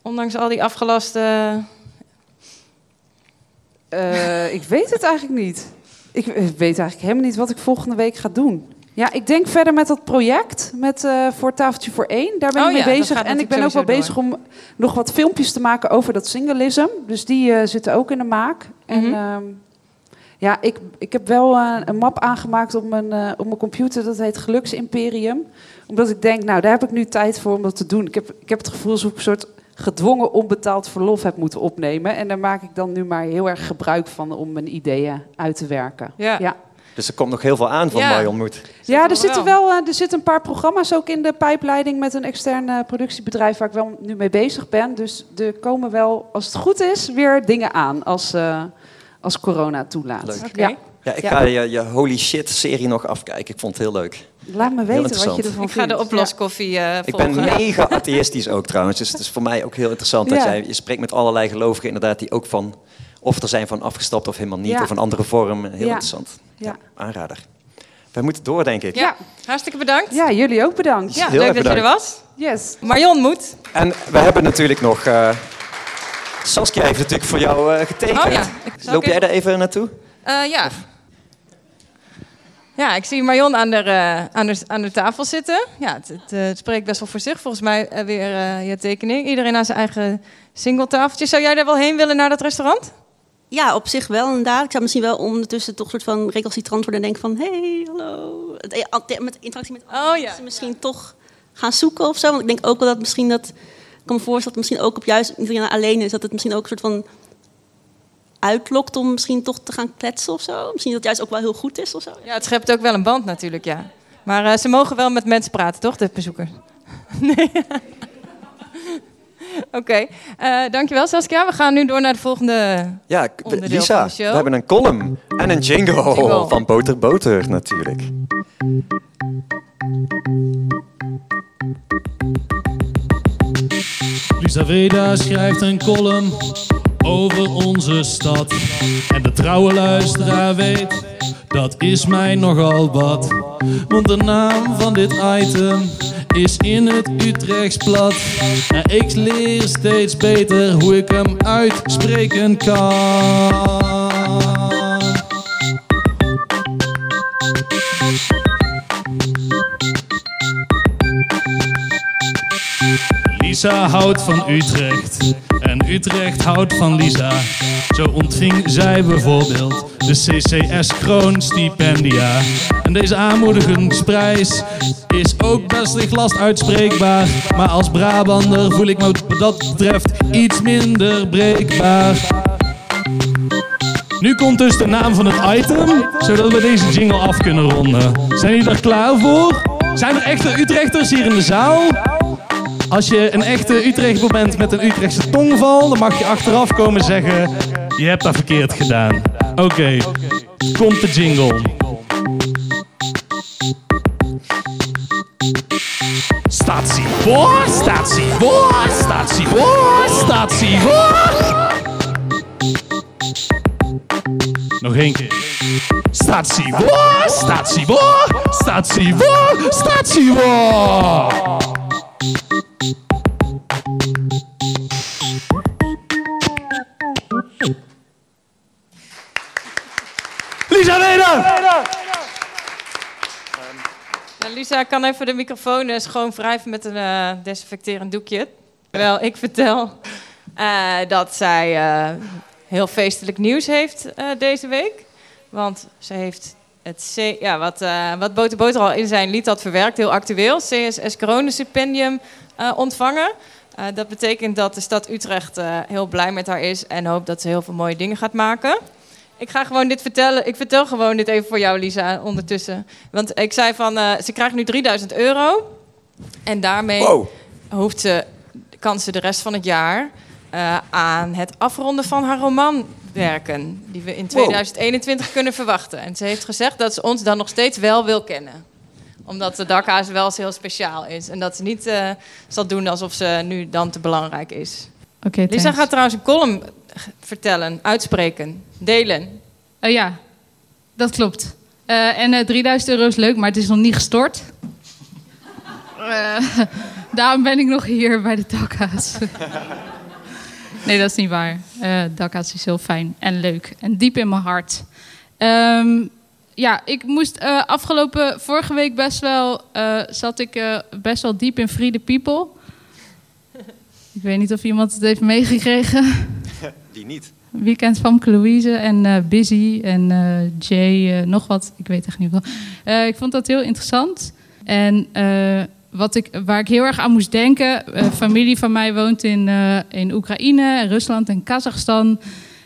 Ondanks al die afgelaste... Eh, ik weet het eigenlijk niet. Ik weet eigenlijk helemaal niet wat ik volgende week ga doen. Ja, ik denk verder met dat project met, eh, voor Tafeltje voor één. Daar ben Oh ik mee ja, bezig. En ik ben ook wel bezig om nog wat filmpjes te maken over dat singleism. Dus die zitten ook in de maak. En ehm, ja, ik, ik heb wel eh, een map aangemaakt op mijn, eh, op mijn computer. Dat heet Geluksimperium. Omdat ik denk, nou, daar heb ik nu tijd voor om dat te doen. Ik heb, ik heb het gevoel alsof ik een soort gedwongen onbetaald verlof heb moeten opnemen. En daar maak ik dan nu maar heel erg gebruik van om mijn ideeën uit te werken. Ja. ja. Dus er komt nog heel veel aan van Ja. Moed. Ja, er zitten wel. eh, er zitten een paar programma's ook in de pijpleiding met een extern productiebedrijf waar ik wel nu mee bezig ben. Dus er komen wel, als het goed is, weer dingen aan als, eh, als corona toelaat. Leuk. Ja. Ja, ik ga je, je holy shit serie nog afkijken. Ik vond het heel leuk. Laat me weten wat je ervan Ik ga vindt. de oploskoffie eh Ik volgen. ben mega atheïstisch ook trouwens. Dus het is voor mij ook heel interessant dat jij... Je spreekt met allerlei gelovigen inderdaad die ook van... Of er zijn van afgestapt of helemaal niet. Ja. Of een andere vorm. Heel Ja. interessant. Ja. Aanrader. Wij moeten door, denk ik. Ja, hartstikke bedankt. Ja, jullie ook bedankt. Ja, Heel leuk dat je er was. Yes. Marion moet. En we hebben natuurlijk nog... eh, Saskia heeft natuurlijk voor jou eh, getekend. Oh ja. Loop jij daar even naartoe? Eh, ja. Ja, ik zie Marion aan de, eh, aan de, aan de tafel zitten. Ja, het, het, eh, het spreekt best wel voor zich. Volgens mij weer eh, je tekening. Iedereen aan zijn eigen singletafeltje. Zou jij daar wel heen willen naar dat restaurant? Ja, op zich wel inderdaad. Ik zou misschien wel ondertussen toch soort van recalcitrant worden en denken van... hey, hallo. Met interactie met andere Oh ja. mensen misschien toch gaan zoeken of zo. Want ik denk ook wel dat misschien dat... Ik kan me voorstellen dat het misschien ook op juist niet alleen is... dat het misschien ook een soort van uitlokt om misschien toch te gaan kletsen of zo. Misschien dat het juist ook wel heel goed is of zo. Ja, het schept ook wel een band natuurlijk, ja. Maar eh, ze mogen wel met mensen praten, toch, de bezoekers? Nee. Oké, Eh, dankjewel Saskia. We gaan nu door naar de volgende... Ja, Lisa, van de show. we hebben een column en een jingle, Jingle. van Boter Boter natuurlijk. Lisa Veda schrijft een column over onze stad. En de trouwe luisteraar weet, dat is mij nogal wat. Want de naam van dit item is in het Utrechts plat. En ik leer steeds beter hoe ik hem uitspreken kan. Lisa houdt van Utrecht en Utrecht houdt van Lisa. Zo ontving zij bijvoorbeeld de CCS Kroon Stipendia. En deze aanmoedigingsprijs is ook best last uitspreekbaar. Maar als Brabander voel ik me wat dat betreft iets minder breekbaar. Nu komt dus de naam van het item, zodat we deze jingle af kunnen ronden. Zijn jullie er klaar voor? Zijn er echte Utrechters hier in de zaal? Als je een echte Utrechter bent met een Utrechtse tongval, dan mag je achteraf komen zeggen: Je hebt dat verkeerd gedaan. Oké, komt de jingle. Statie voor, statie voor, statie voor, statie voor. Nog één keer. Statie voor, statie voor, statie voor, statie voor. Lisa kan even de microfoon eh, schoon wrijven met een eh, desinfecterend doekje. Terwijl ik vertel eh, dat zij heel feestelijk nieuws heeft deze week. Want ze heeft het C, ja, wat, wat Boter al in zijn lied had verwerkt, heel actueel, CSS Coronestipendium eh ontvangen. Dat betekent dat de stad Utrecht heel blij met haar is en hoopt dat ze heel veel mooie dingen gaat maken. Ik ga gewoon dit vertellen. Ik vertel gewoon dit even voor jou, Lisa, ondertussen. Want ik zei van, eh, ze krijgt nu 3000 euro. En daarmee Wow. hoeft ze, kan ze de rest van het jaar eh, aan het afronden van haar roman werken. Die we in 2021 kunnen verwachten. En ze heeft gezegd dat ze ons dan nog steeds wel wil kennen. Omdat de dakhuis wel eens heel speciaal is. En dat ze niet eh, zal doen alsof ze nu dan te belangrijk is. Oké, Lisa thanks. gaat trouwens een column vertellen, uitspreken, delen. Oh ja, dat klopt. Eh, en eh 3000 euro is leuk, maar het is nog niet gestort. Eh, daarom ben ik nog hier bij de dakhaas. nee, dat is niet waar. Eh dakhaas is heel fijn en leuk en diep in mijn hart. Ehm, ja, ik moest eh, afgelopen vorige week best wel eh, zat ik eh, best wel diep in Free People. Ik weet niet of iemand het heeft meegekregen. Die niet. Weekend van Louise en eh, Busy en eh, Jay, eh, nog wat. Ik weet echt niet wel. Ik vond dat heel interessant. En wat ik, waar ik heel erg aan moest denken... familie van mij woont in, in Oekraïne, Rusland en Kazachstan.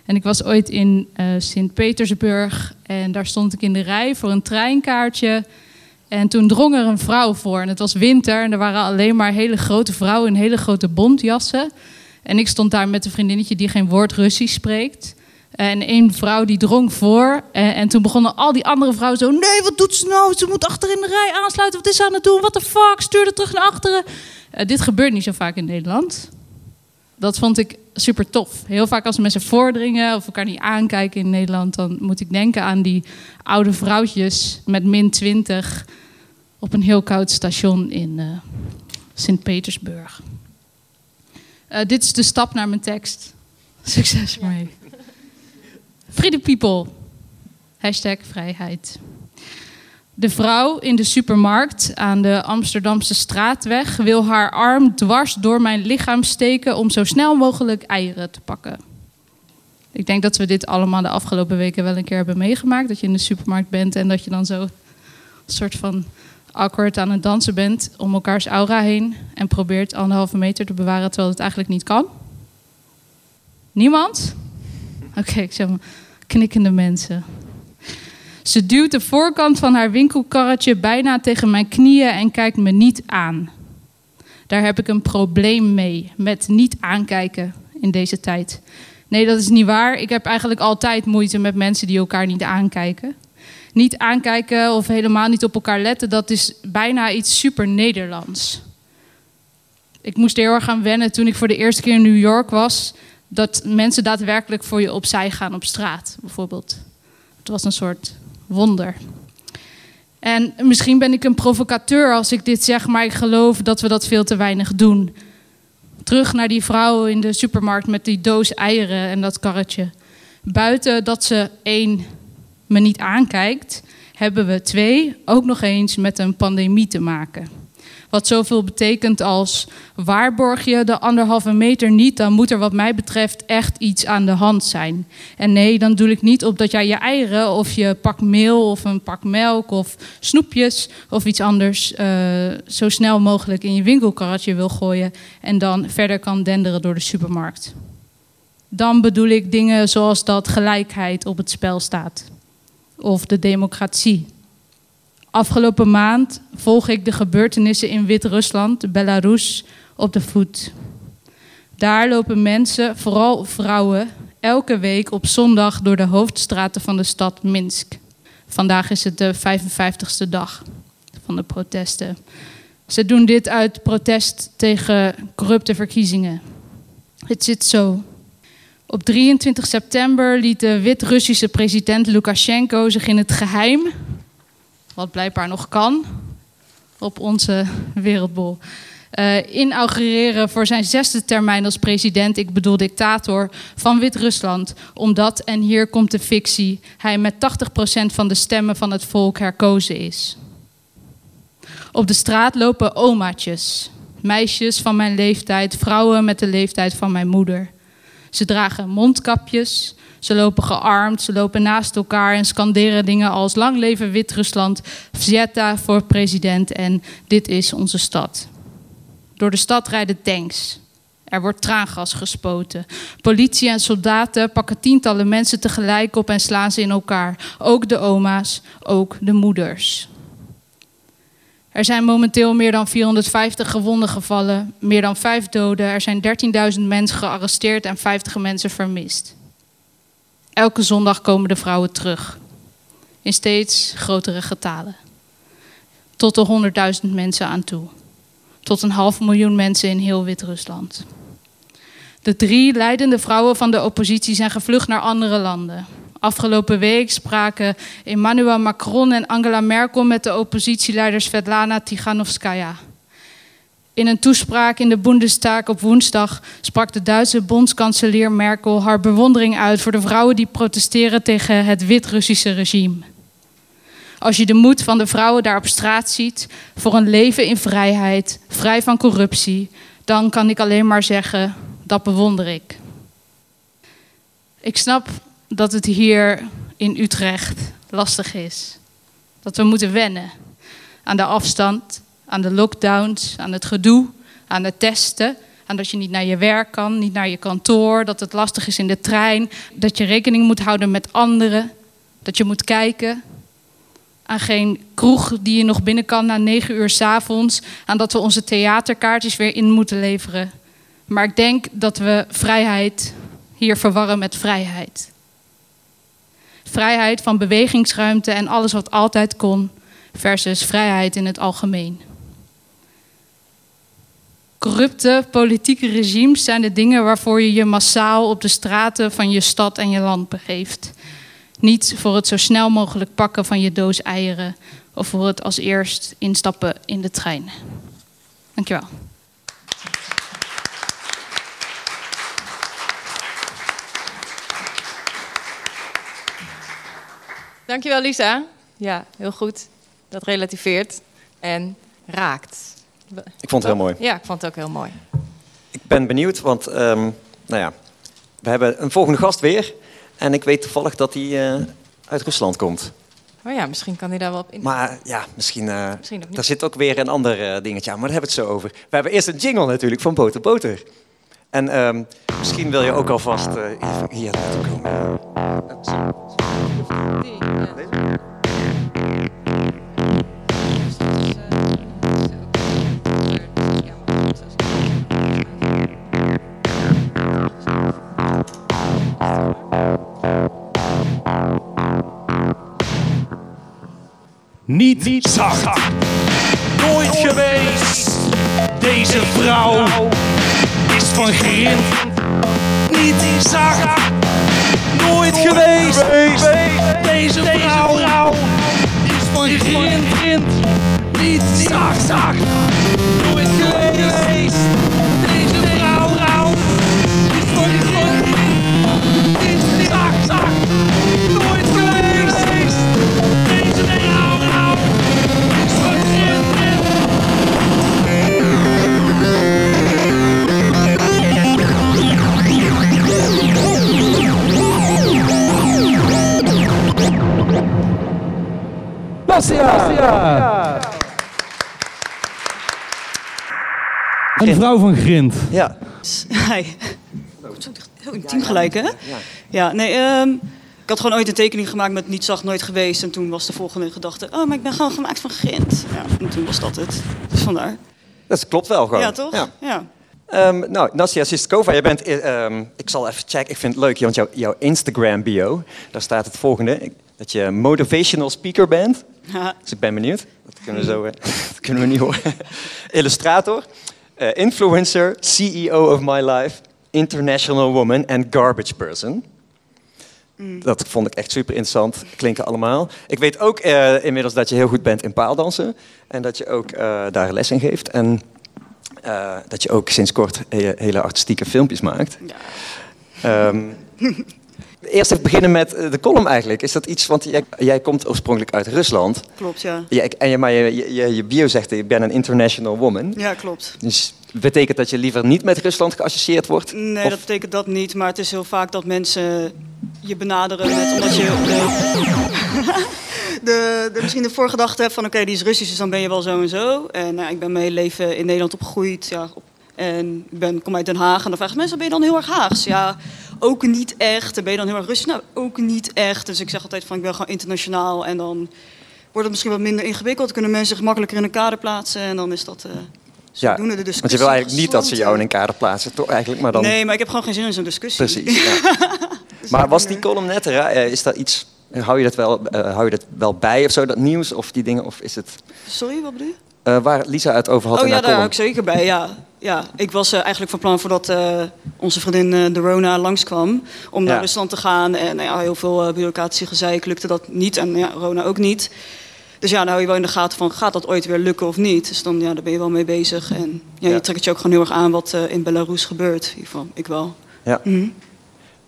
En ik was ooit in Sint-Petersburg. En daar stond ik in de rij voor een treinkaartje. En toen drong er een vrouw voor. En het was winter en er waren alleen maar hele grote vrouwen... in hele grote bontjassen... En ik stond daar met een vriendinnetje die geen woord Russisch spreekt. En een vrouw die drong voor. En, en toen begonnen al die andere vrouwen zo... Nee, wat doet ze nou? Ze moet achter in de rij aansluiten. Wat is ze aan het doen? What the fuck? Stuur haar terug naar achteren. Eh, dit gebeurt niet zo vaak in Nederland. Dat vond ik super tof. Heel vaak als mensen voordringen of elkaar niet aankijken in Nederland... dan moet ik denken aan die oude vrouwtjes met min 20... op een heel koud station in eh, Sint-Petersburg. Eh, dit is de stap naar mijn tekst. Succes ermee. Free the people. Hashtag vrijheid. De vrouw in de supermarkt aan de Amsterdamse straatweg wil haar arm dwars door mijn lichaam steken om zo snel mogelijk eieren te pakken. Ik denk dat we dit allemaal de afgelopen weken wel een keer hebben meegemaakt. Dat je in de supermarkt bent en dat je dan zo een soort van awkward aan het dansen bent om elkaars aura heen en probeert anderhalve meter te bewaren terwijl het eigenlijk niet kan? Niemand? Oké, ik zeg maar knikkende mensen. Ze duwt de voorkant van haar winkelkarretje bijna tegen mijn knieën en kijkt me niet aan. Daar heb ik een probleem mee, met niet aankijken in deze tijd. Nee, dat is niet waar. Ik heb eigenlijk altijd moeite met mensen die elkaar niet aankijken niet aankijken of helemaal niet op elkaar letten, dat is bijna iets super Nederlands. Ik moest er heel erg aan wennen toen ik voor de eerste keer in New York was, dat mensen daadwerkelijk voor je opzij gaan op straat, bijvoorbeeld. Het was een soort wonder. En misschien ben ik een provocateur als ik dit zeg, maar ik geloof dat we dat veel te weinig doen. Terug naar die vrouw in de supermarkt met die doos eieren en dat karretje. Buiten dat ze één me niet aankijkt, hebben we twee ook nog eens met een pandemie te maken. Wat zoveel betekent als waarborg je de anderhalve meter niet, dan moet er wat mij betreft echt iets aan de hand zijn. En nee, dan doe ik niet op dat jij je eieren of je pak meel of een pak melk of snoepjes of iets anders eh, zo snel mogelijk in je winkelkarretje wil gooien en dan verder kan denderen door de supermarkt. Dan bedoel ik dingen zoals dat gelijkheid op het spel staat of de democratie. Afgelopen maand volg ik de gebeurtenissen in Wit-Rusland, Belarus, op de voet. Daar lopen mensen, vooral vrouwen, elke week op zondag door de hoofdstraten van de stad Minsk. Vandaag is het de 55ste dag van de protesten. Ze doen dit uit protest tegen corrupte verkiezingen. Het zit zo. Op 23 september liet de Wit-Russische president Lukashenko zich in het geheim, wat blijkbaar nog kan, op onze wereldbol, uh, inaugureren voor zijn zesde termijn als president, ik bedoel dictator, van Wit-Rusland. Omdat, en hier komt de fictie, hij met 80% van de stemmen van het volk herkozen is. Op de straat lopen omaatjes, meisjes van mijn leeftijd, vrouwen met de leeftijd van mijn moeder. Ze dragen mondkapjes, ze lopen gearmd, ze lopen naast elkaar en scanderen dingen als lang leven Wit-Rusland, Vzeta voor president en dit is onze stad. Door de stad rijden tanks. Er wordt traangas gespoten. Politie en soldaten pakken tientallen mensen tegelijk op en slaan ze in elkaar. Ook de oma's, ook de moeders. Er zijn momenteel meer dan 450 gewonden gevallen, meer dan 5 doden. Er zijn 13.000 mensen gearresteerd en 50 mensen vermist. Elke zondag komen de vrouwen terug. In steeds grotere getalen. Tot de 100.000 mensen aan toe. Tot een half miljoen mensen in heel Wit-Rusland. De drie leidende vrouwen van de oppositie zijn gevlucht naar andere landen. Afgelopen week spraken Emmanuel Macron en Angela Merkel met de oppositieleiders Svetlana Tiganovskaya. In een toespraak in de Bundestag op woensdag sprak de Duitse bondskanselier Merkel haar bewondering uit voor de vrouwen die protesteren tegen het Wit-Russische regime. Als je de moed van de vrouwen daar op straat ziet voor een leven in vrijheid, vrij van corruptie, dan kan ik alleen maar zeggen, dat bewonder ik. Ik snap dat het hier in Utrecht lastig is. Dat we moeten wennen aan de afstand, aan de lockdowns, aan het gedoe, aan de testen. Aan dat je niet naar je werk kan, niet naar je kantoor, dat het lastig is in de trein, dat je rekening moet houden met anderen, dat je moet kijken. Aan geen kroeg die je nog binnen kan na negen uur 's avonds, aan dat we onze theaterkaartjes weer in moeten leveren. Maar ik denk dat we vrijheid hier verwarren met vrijheid. Vrijheid van bewegingsruimte en alles wat altijd kon, versus vrijheid in het algemeen. Corrupte politieke regimes zijn de dingen waarvoor je je massaal op de straten van je stad en je land begeeft. Niet voor het zo snel mogelijk pakken van je doos eieren of voor het als eerst instappen in de trein. Dankjewel. Dankjewel, Lisa. Ja, heel goed. Dat relativeert en raakt. Ik vond het heel mooi. Ja, ik vond het ook heel mooi. Ik ben benieuwd, want ehm, nou ja, we hebben een volgende gast weer. En ik weet toevallig dat hij eh, uit Rusland komt. Oh ja, misschien kan hij daar wel op in. Maar ja, misschien, eh Misschien ook niet. daar zit ook weer een ander eh, dingetje aan. Maar daar hebben we het zo over. We hebben eerst een jingle natuurlijk van Boter Boter. En ehm, misschien wil je ook alvast eh, hier, hier naartoe komen. Eh, zo. Niet zacht. Nooit geweest. Deze vrouw is van grind. Niet zacht. Nooit geweest. Deze vrouw is van grind. Niet zacht. Nooit geweest. Een vrouw van Grind. Ja, Hi. Heel intiem gelijk, hè? Ja, nee, ehm, ik had gewoon ooit een tekening gemaakt met niet zacht, nooit geweest. En toen was de volgende gedachte, oh, maar ik ben gewoon gemaakt van grind. Ja, en toen was dat het. Dus vandaar. dat klopt wel gewoon. Ja, toch? Ja. Ja. Ehm, nou, Nastia Sistkova, jij bent, eh, ehm, ik zal even checken, ik vind het leuk, want jouw, jouw Instagram bio, daar staat het volgende, dat je motivational speaker bent. Ja. Dus ik ben benieuwd, dat kunnen we, zo, eh, dat kunnen we niet horen. Illustrator, eh, influencer, CEO of my life, international woman en garbage person. Dat vond ik echt super interessant, klinken allemaal. Ik weet ook eh, inmiddels dat je heel goed bent in paaldansen en dat je ook daar les in geeft. En dat je ook sinds kort he- hele artistieke filmpjes maakt. Ja. Ehm, Eerst even beginnen met eh, de column eigenlijk. Is dat iets, want jij, jij komt oorspronkelijk uit Rusland. Klopt, ja. Ja, en je, maar je, je, je bio zegt, ik ben een international woman. Ja, klopt. Dus betekent dat je liever niet met Rusland geassocieerd wordt? Nee, Of- dat betekent dat niet. Maar het is heel vaak dat mensen je benaderen met omdat je de, de, de, misschien de voorgedachte hebt van oké, die is Russisch, dus dan ben je wel zo en zo. En nou, ik ben mijn hele leven in Nederland opgegroeid. Ja, op, en ik ben, kom uit Den Haag. En dan vragen mensen, ben je dan heel erg Haags? Ja, ook niet echt. En ben je dan heel erg Russisch? Nou, ook niet echt. Dus ik zeg altijd van ik ben gewoon internationaal. En dan wordt het misschien wat minder ingewikkeld. Kunnen mensen zich makkelijker in een kader plaatsen. En dan is dat... eh Ja, want je wil eigenlijk niet dat ze jou in een kader plaatsen, toch eigenlijk, maar dan... Nee, maar ik heb gewoon geen zin in zo'n discussie. Precies, ja. Maar was die column net, eh, is dat iets, hou je dat wel, eh, hou je dat wel bij of zo, dat nieuws of die dingen, of is het... Sorry, wat bedoel je? waar Lisa het over had oh in ja, haar daar hou ik zeker bij, ja. Ja ik was eh, eigenlijk van plan voordat eh, onze vriendin eh, de Rona langskwam... om naar Ja. Rusland te gaan. En nou ja, heel veel uh, bureaucratische gezeik lukte dat niet. En ja, Rona ook niet. Dus ja, dan hou je wel in de gaten van, gaat dat ooit weer lukken of niet? Dus dan ja, daar ben je wel mee bezig. En ja, Ja. je trekt het je ook gewoon heel erg aan wat eh, in Belarus gebeurt. In ieder geval, ik wel. Ja. Mhm.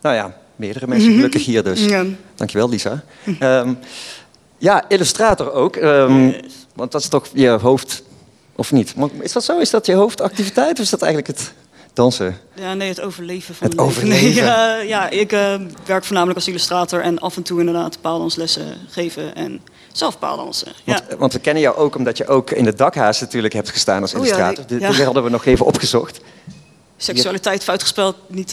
Nou ja, meerdere mensen gelukkig hier dus. Ja. Dankjewel Lisa. Ehm, ja, illustrator ook, ehm, want dat is toch je hoofd, of niet? Maar Is dat zo? Is dat je hoofdactiviteit of is dat eigenlijk het dansen? Ja, nee, het overleven van Het overleven. Nee, ja, ja, ik eh, werk voornamelijk als illustrator en af en toe inderdaad paaldanslessen geven en zelf paaldansen. Ja. Want, want we kennen jou ook omdat je ook in de dakhaas natuurlijk hebt gestaan als Oh ja, illustrator. Die- ja. Die hadden we nog even opgezocht. Seksualiteit fout gespeeld, niet.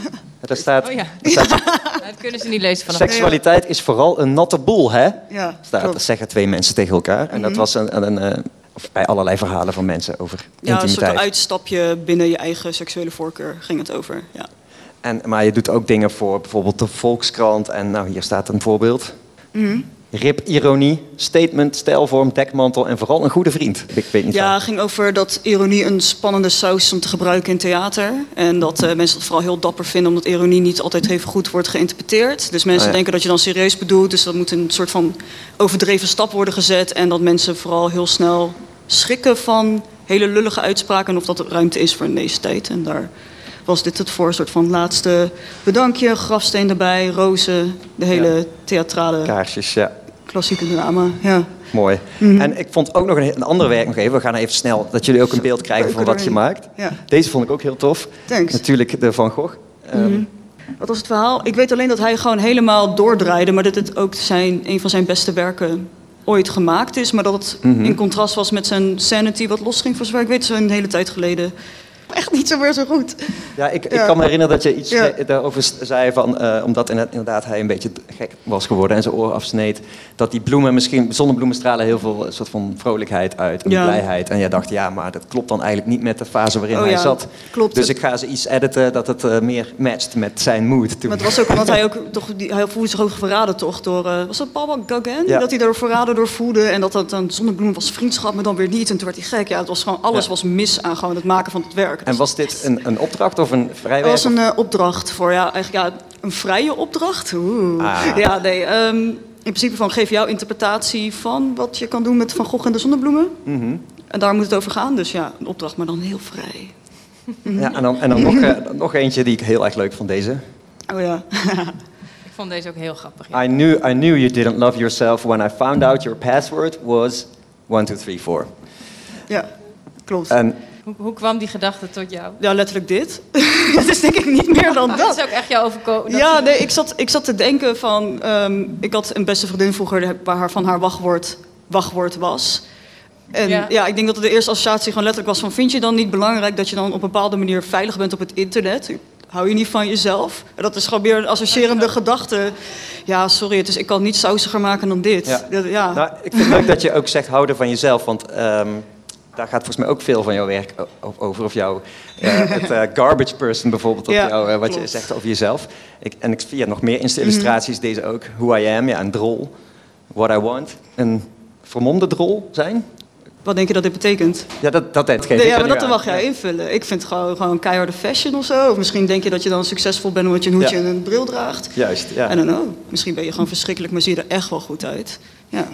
Daar staat, Oh ja. er staat Dat kunnen ze niet lezen vanaf seksualiteit is vooral een natte boel, hè? Ja, Staat, dat zeggen twee mensen tegen elkaar. En dat Mhm. was een, een, eh, of bij allerlei verhalen van mensen over Ja, een soort intimiteit. uitstapje binnen je eigen seksuele voorkeur ging het over. Ja. En, maar je doet ook dingen voor bijvoorbeeld de Volkskrant. En nou, hier staat een voorbeeld. Mhm. Rip, ironie, statement, stijlvorm, dekmantel en vooral een goede vriend. Ik weet niet Ja, het ging over dat ironie een spannende saus is om te gebruiken in theater. En dat eh, mensen het vooral heel dapper vinden, omdat ironie niet altijd even goed wordt geïnterpreteerd. Dus mensen Ah, ja. denken dat je dan serieus bedoelt, dus dat moet een soort van overdreven stap worden gezet. En dat mensen vooral heel snel schrikken van hele lullige uitspraken en of dat er ruimte is voor een tijd. En daar was dit het voor, een soort van laatste bedankje, grafsteen erbij, rozen, de hele theatrale Kaarsjes, ja. klassieke drama. Ja. Mooi. Mhm. En ik vond ook nog een, een ander werk nog even. We gaan even snel, dat jullie ook een beeld krijgen van wat je maakt. Ja. Deze vond ik ook heel tof. Thanks. Natuurlijk de Van Gogh. Ehm, Mhm. Wat was het verhaal? Ik weet alleen dat hij gewoon helemaal doordraaide, maar dat het ook zijn, een van zijn beste werken ooit gemaakt is. Maar dat het Mhm. in contrast was met zijn Sanity, wat losging voor zover ik weet, zo'n hele tijd geleden. Echt niet zo weer zo goed. Ja, ik, ik Ja. kan me herinneren dat je iets Ja. daarover zei van, eh, omdat inderdaad, hij een beetje gek was geworden en zijn oor afsneed, dat die bloemen misschien, zonnebloemen stralen heel veel eh, soort van vrolijkheid uit en Ja. blijheid. En jij dacht, ja, maar dat klopt dan eigenlijk niet met de fase waarin Oh hij zat. klopt. Dus ik ga ze iets editen dat het eh, meer matcht met zijn mood toen. Maar het was ook omdat hij ook toch, die, hij voelde zich ook verraden toch door, eh, was dat Paul Gauguin? Dat hij daar verraden door voelde en dat dat dan zonnebloem was vriendschap, maar dan weer niet. En toen werd hij gek. Ja, het was gewoon, alles was mis aan gewoon het maken van het werk. En was dit een, een opdracht of een Het vrijwerk? was een eh, opdracht voor, ja, eigenlijk ja, een vrije opdracht. Oeh. Ah. Ja, nee. ehm, in principe van geef jouw interpretatie van wat je kan doen met Van Gogh en de zonnebloemen. Mhm. En daar moet het over gaan. Dus ja, een opdracht, maar dan heel vrij. Ja, en dan, en dan nog, eh, nog eentje die ik heel erg leuk vond, deze. Oh ja. Ik vond deze ook heel grappig. ja. I knew, I knew you didn't love yourself when I found out your password was 1, 2, 3, 4. ja, klopt. En Hoe, hoe kwam die gedachte tot jou? Ja, letterlijk dit. Het is denk ik niet meer dan Dat dat. is ook echt jou overkomen. dat- Ja, nee, ik zat, ik zat te denken van... ehm, ik had een beste vriendin vroeger waar haar van haar wachtwoord, wachtwoord was. En Ja. ja. ik denk dat de eerste associatie gewoon letterlijk was van... vind je dan niet belangrijk dat je dan op een bepaalde manier veilig bent op het internet? Hou je niet van jezelf? En dat is gewoon meer een associërende gedachte. Ja, sorry, het is, ik kan het niet sausiger maken dan dit. Ja. Dat- ja. Nou, ik vind het leuk dat je ook zegt houden van jezelf, want ehm, daar gaat volgens mij ook veel van jouw werk over. Of jouw, eh, het eh, garbage person bijvoorbeeld, op Ja, jou, eh, wat je zegt over jezelf. Ik, en ik zie nog meer Mhm. Insta-illustraties, deze ook. Who I am, ja, een drol. What I want, een vermomde drol zijn. Wat denk je dat dit betekent? Ja, dat, dat geef Nee, ik ja, maar dat mag jij invullen. Ik vind het gewoon, gewoon keiharde fashion of zo. Of misschien denk je dat je dan succesvol bent omdat je een hoedje en een bril draagt. Juist, ja. I don't know. Misschien ben je gewoon verschrikkelijk, maar zie je er echt wel goed uit. Ja.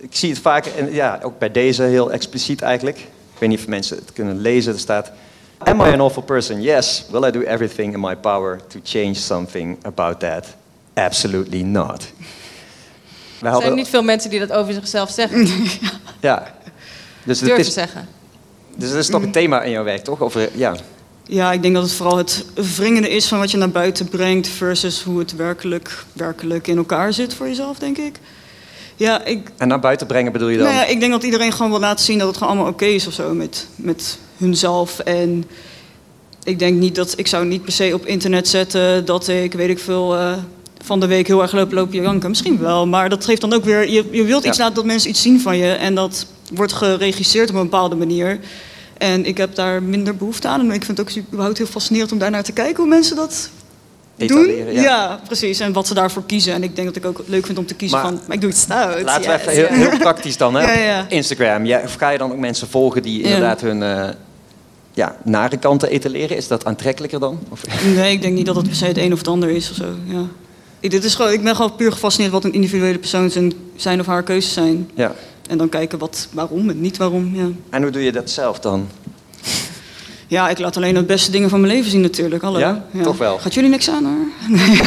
Ik zie het vaak, en ja, ook bij deze heel expliciet eigenlijk. Ik weet niet of mensen het kunnen lezen. Er staat... Am I an awful person? Yes. Will I do everything in my power to change something about that? Absolutely not. We Er zijn niet veel mensen die dat over zichzelf zeggen. Ja. Dus het Durven is, zeggen. dus dat is toch een thema in jouw werk, toch? Over, ja. Ja, ik denk dat het vooral het wringende is van wat je naar buiten brengt versus hoe het werkelijk, werkelijk in elkaar zit voor jezelf, denk ik. Ja, ik, En naar buiten brengen bedoel je dan? nou ja, ik denk dat iedereen gewoon wil laten zien dat het gewoon allemaal oké is of zo met, met hunzelf. En ik denk niet dat ik zou niet per se op internet zetten dat ik, weet ik veel, eh, van de week heel erg loop, loop je janken. Misschien wel, maar dat geeft dan ook weer, je, je wilt iets Ja. laten dat mensen iets zien van je. En dat wordt geregisseerd op een bepaalde manier. En ik heb daar minder behoefte aan. En ik vind het ook überhaupt heel fascinerend om daar naar te kijken hoe mensen dat Etaleren, doen. ja. Ja. precies. En wat ze daarvoor kiezen. En ik denk dat ik ook leuk vind om te kiezen Maar- van, maar ik doe iets stout. Laten we even heel, heel praktisch dan, hè? Ja. Instagram. Ja, of ga je dan ook mensen volgen die inderdaad hun eh, ja, nare kanten etaleren? Is dat aantrekkelijker dan? Of, Nee, ik denk niet dat het per se het een of het ander is of zo. Ja. Ik, dit is gewoon, ik ben gewoon puur gefascineerd wat een individuele persoon zijn, zijn of haar keuzes zijn. ja. En dan kijken wat, waarom en niet waarom. Ja. En hoe doe je dat zelf dan? Ja, ik laat alleen de beste dingen van mijn leven zien natuurlijk. Hallo. Ja? Toch wel? Gaat jullie niks aan hoor? Nee.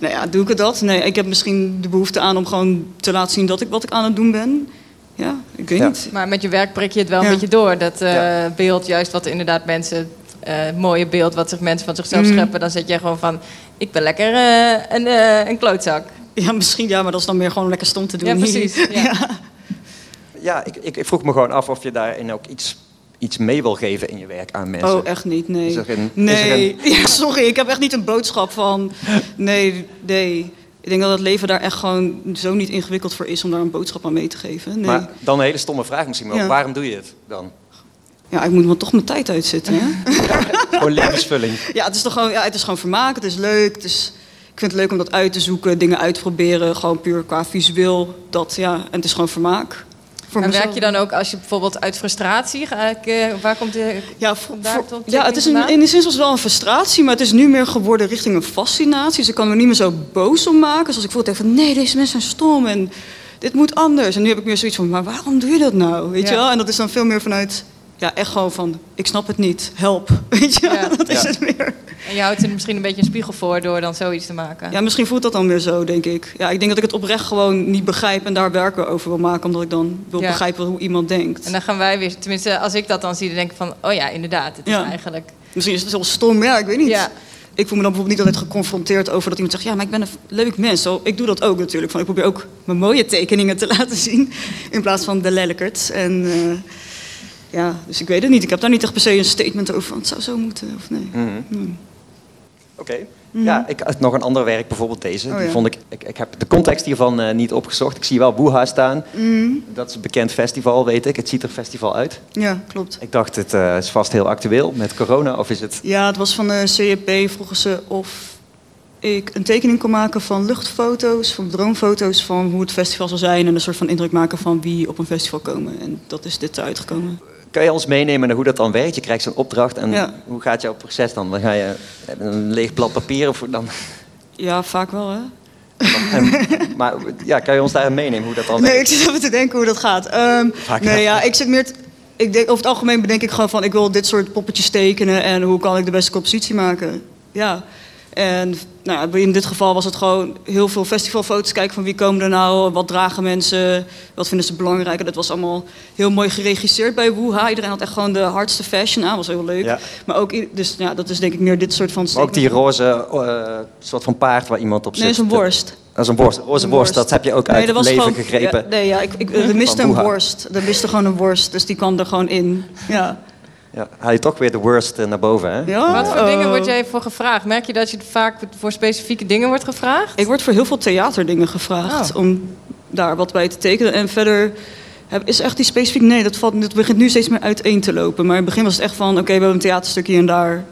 nou ja, doe ik het dat? Nee, ik heb misschien de behoefte aan om gewoon te laten zien dat ik wat ik aan het doen ben. Ja, ik weet Ja. niet. Maar met je werk prik je het wel Ja. een beetje door. Dat eh, Ja. beeld, juist wat inderdaad mensen... eh mooie beeld wat zich mensen van zichzelf Mm. scheppen. Dan zet jij gewoon van... Ik ben lekker eh, een, eh, een klootzak. Ja, misschien ja, maar dat is dan meer gewoon lekker stom te doen. Ja, precies. Ja. Ja, ik, ik, ik vroeg me gewoon af of je daarin ook iets, iets mee wil geven in je werk aan mensen. Oh, echt niet, nee. Is er een- is er nee, ja, sorry, ik heb echt niet een boodschap van... Nee, nee. Ik denk dat het leven daar echt gewoon zo niet ingewikkeld voor is om daar een boodschap aan mee te geven. Nee. Maar dan een hele stomme vraag misschien, maar Ja. waarom doe je het dan? Ja, ik moet wel toch mijn tijd uitzitten, hè? Gewoon levensvulling. Ja, het is toch gewoon, ja, het is gewoon vermaak, het is leuk. Het is, ik vind het leuk om dat uit te zoeken, dingen uit te proberen. Gewoon puur qua visueel. Dat, ja, en het is gewoon vermaak. Voor En mezelf. werk je dan ook als je bijvoorbeeld uit frustratie... eh, waar komt de... Ja, voor- voor- ja, het is een, in de zin was het wel een frustratie, maar het is nu meer geworden richting een fascinatie. Dus ik kan me niet meer zo boos om maken. Zoals ik voelde van, nee, deze mensen zijn stom en dit moet anders. En nu heb ik meer zoiets van, maar waarom doe je dat nou? Weet Ja. je wel? En dat is dan veel meer vanuit, ja, echt gewoon van, ik snap het niet, help. Weet je? Ja. Dat is Ja. het meer. En je houdt er misschien een beetje een spiegel voor door dan zoiets te maken. Ja, misschien voelt dat dan weer zo, denk ik. Ja, ik denk dat ik het oprecht gewoon niet begrijp en daar werken over wil maken, omdat ik dan wil Ja. begrijpen hoe iemand denkt. En dan gaan wij weer... Tenminste, als ik dat dan zie, dan denk ik van... Oh ja, inderdaad. Het is eigenlijk... Misschien is het wel stom, ja, ik weet niet. Ja. Ik voel me dan bijvoorbeeld niet altijd geconfronteerd over dat iemand zegt... ja, maar ik ben een leuk mens. Zo, ik doe dat ook natuurlijk. Van, ik probeer ook mijn mooie tekeningen te laten zien... in plaats van de lelijkerts. En eh, ja, dus ik weet het niet. Ik heb daar niet echt per se een statement over van... het zou zo moeten, of nee. Mhm. Hmm. Oké. Ja, ik had nog een ander werk, bijvoorbeeld deze. Oh, Die ja. vond ik, ik, ik heb de context hiervan eh, niet opgezocht. Ik zie wel Woeha staan. Mhm. Dat is een bekend festival, weet ik. Het ziet er festival uit. Ja, klopt. Ik dacht, het eh, is vast heel actueel met corona, of is het... Ja, het was van de CEP. Vroegen ze of ik een tekening kon maken van luchtfoto's... van droomfoto's van hoe het festival zal zijn... en een soort van indruk maken van wie op een festival komen. En dat is dit uitgekomen. Kan je ons meenemen naar hoe dat dan werkt? Je krijgt zo'n opdracht en Ja. hoe gaat jouw proces dan? Dan ga je een leeg blad papier of dan... Ja, vaak wel, hè? En, maar ja, kan je ons daarin meenemen hoe dat dan Nee, ik werkt? zit even te denken hoe dat gaat. Ehm, Vaak nee, ja, ik zit meer... t- ik denk, over het algemeen bedenk ik gewoon van... ik wil dit soort poppetjes tekenen... en hoe kan ik de beste compositie maken. Ja. En nou, in dit geval was het gewoon heel veel festivalfoto's kijken... van wie komen er nou, wat dragen mensen... wat vinden ze belangrijk. En dat was allemaal heel mooi geregisseerd bij Woeha. Iedereen had echt gewoon de hardste fashion aan. was heel leuk. Ja. Maar ook... Dus ja, dat is denk ik meer dit soort van... Ook die roze eh, soort van paard waar iemand op zit. Nee, een worst. Dat is een worst. Roze Een worst, dat heb je ook uit het leven gewoon- gegrepen. Ja, nee, ja, ik, ik, er miste een worst. Er miste gewoon een worst, dus die kwam er gewoon in. Ja. Ja, haal je toch weer de worst eh, naar boven, hè? ja? Wat voor Oh. dingen word jij voor gevraagd? Merk je dat je vaak voor specifieke dingen wordt gevraagd? Ik word voor heel veel theaterdingen gevraagd Oh. om daar wat bij te tekenen. En verder is echt die specifiek... Nee, dat, valt, dat begint nu steeds meer uiteen te lopen. Maar in het begin was het echt van... Oké, we hebben een theaterstuk hier en daar.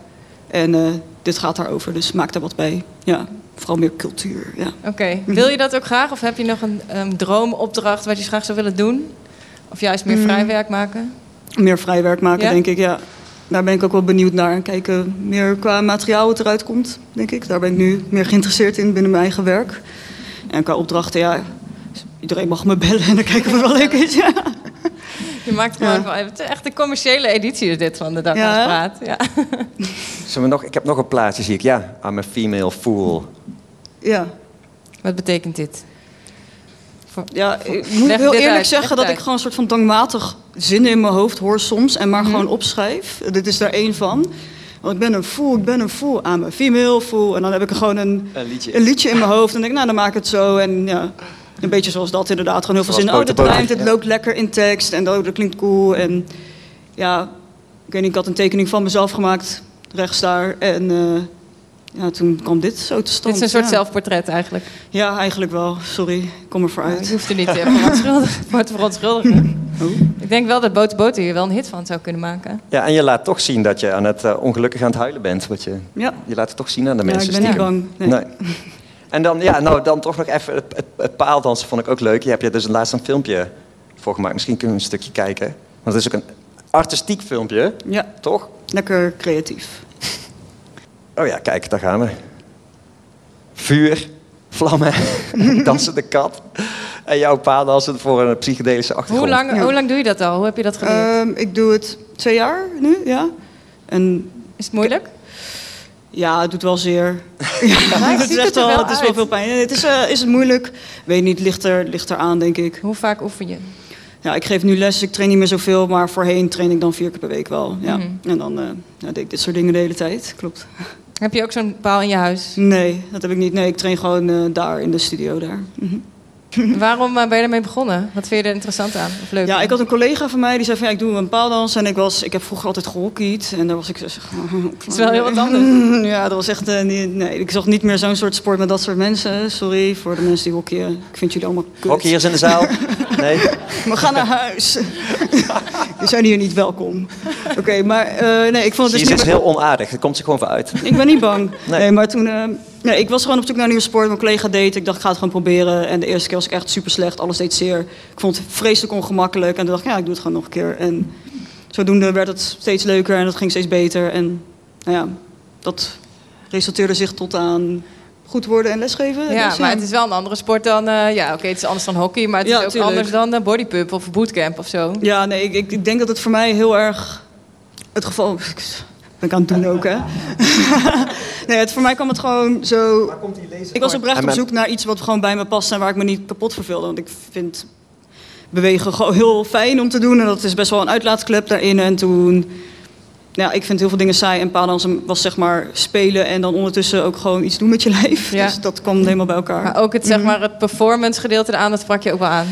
En eh, dit gaat daarover, dus maak daar wat bij. Ja, vooral meer cultuur, ja. Oké. Wil je dat ook graag? Of heb je nog een um, droomopdracht wat je graag zou willen doen? Of juist meer Mm. vrij werk maken? Meer vrij werk maken, Ja? denk ik, ja. Daar ben ik ook wel benieuwd naar. En kijken meer qua materiaal wat eruit komt, denk ik. Daar ben ik nu meer geïnteresseerd in binnen mijn eigen werk. En qua opdrachten, ja... Iedereen mag me bellen en dan kijken we wel leuk is. Ja. Je maakt gewoon Ja. van, het is echt een commerciële editie is dit van de Dag Ja? Praat. Ja. Zullen we nog, ik heb nog een plaatje, zie ik. Ja, I'm a female fool. Ja. Wat betekent dit? Ja, ik moet heel eerlijk uit, zeggen leg dat ik gewoon een soort van dwangmatig zinnen in mijn hoofd hoor soms en maar gewoon opschrijf. Dit is daar één van. Want ik ben een fool, ik ben een fool aan mijn female fool. En dan heb ik er gewoon een, Een liedje. een liedje in mijn hoofd. En denk ik, nou dan maak ik het zo. En ja, een beetje zoals dat inderdaad. Gewoon heel veel zin. Oh, dit Boter rijmt, het ja. loopt lekker in tekst. En oh, dat klinkt cool. En ja, ik weet niet, ik had een tekening van mezelf gemaakt. Rechts daar. En eh, ja, toen kwam dit zo te Dit stand. is een soort ja. zelfportret eigenlijk. Ja, eigenlijk wel. Sorry, ik kom er Nou, vooruit. je hoeft er niet eh, verontschuldigen- voor te verontschuldigen. Oh. Ik denk wel dat Boter Boter hier wel een hit van zou kunnen maken. Ja, en je laat toch zien dat je aan het eh, ongelukkig aan het huilen bent. Wat je, Ja, je laat het toch zien aan de ja mensen. ik ben niet bang. Nee. Nee. En dan, ja, nou, dan toch nog even het, het, het paaldansen vond ik ook leuk. Je hebt je dus laatst een filmpje voor gemaakt. Misschien kunnen we een stukje kijken. Want het is ook een artistiek filmpje, Ja, toch? lekker creatief. Oh ja, kijk, daar gaan we. Vuur, vlammen, dansende kat. En jouw paaldansen voor een psychedelische achtergrond. Hoe lang, Ja. hoe lang doe je dat al? Hoe heb je dat geleerd? Ehm, ik doe het twee jaar nu, ja. En is het moeilijk? ja, het doet wel zeer. Ja, het, ziet is het echt er wel, wel het is wel uit. veel pijn. Het is, eh, is het moeilijk? Weet niet, ligt er, ligt er aan, denk ik. Hoe vaak oefen je? Ja, ik geef nu les, ik train niet meer zoveel, maar voorheen train ik dan vier keer per week wel. Ja. Mhm. En dan eh, ja, deed ik dit soort dingen de hele tijd, klopt. Heb je ook zo'n paal in je huis? Nee, dat heb ik niet. Nee, ik train gewoon eh, daar in de studio daar. Mhm. Waarom eh, ben je ermee begonnen? Wat vind je er interessant aan? Of leuk? Ja, ik had een collega van mij die zei van ja, ik doe een paaldans en ik was, ik heb vroeger altijd gehockeyd en daar was ik zo. Het is wel heel wat anders. Ja, dat was echt, eh, niet, nee, ik zag niet meer zo'n soort sport met dat soort mensen. Sorry voor de mensen die hockeyen. Ik vind jullie allemaal kut. Hockeyers in de zaal? Nee? We gaan naar huis. We zijn hier niet welkom. Oké, maar eh, nee, ik vond het dus ze is heel onaardig. Het komt ze gewoon voor uit. ik ben niet bang. Nee. Nee, maar toen... eh, nee, ik was gewoon op zoek naar een nieuwe sport. Mijn collega deed. Ik dacht, ik ga het gewoon proberen. En de eerste keer was ik echt super slecht. Alles deed zeer. Ik vond het vreselijk ongemakkelijk. En toen dacht ik, ja, ik doe het gewoon nog een keer. En zodoende werd het steeds leuker. En het ging steeds beter. En nou ja, dat resulteerde zich tot aan goed worden en lesgeven. Ja, Dus, maar het is wel een andere sport dan... eh, ja, oké, het is anders dan hockey, maar het Ja, is ook tuurlijk. anders dan uh, bodypump of bootcamp of zo. Ja, nee, ik, ik, ik denk dat het voor mij heel erg het geval... Ben ik aan het doen ook, hè? nee, het, voor mij kwam het gewoon zo... Ik was oprecht op zoek naar iets wat gewoon bij me past en waar ik me niet kapot verveelde. Want ik vind bewegen gewoon heel fijn om te doen. En dat is best wel een uitlaatklep daarin. En toen... Ja, ik vind heel veel dingen saai. En paaldansen was zeg maar spelen en dan ondertussen ook gewoon iets doen met je lijf. Ja. Dus dat kwam helemaal bij elkaar. Maar ook het, zeg maar, het performance gedeelte eraan, dat sprak je ook wel aan.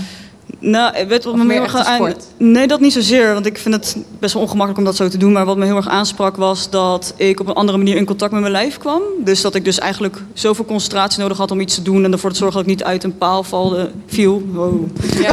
Nou, weet wat Of me meer heel erg aan... Nee, dat niet zozeer. Want ik vind het best wel ongemakkelijk om dat zo te doen. Maar wat me heel erg aansprak was dat ik op een andere manier in contact met mijn lijf kwam. Dus dat ik dus eigenlijk zoveel concentratie nodig had om iets te doen. En ervoor te zorgen dat ik niet uit een paal valde, viel. Wow. Ja.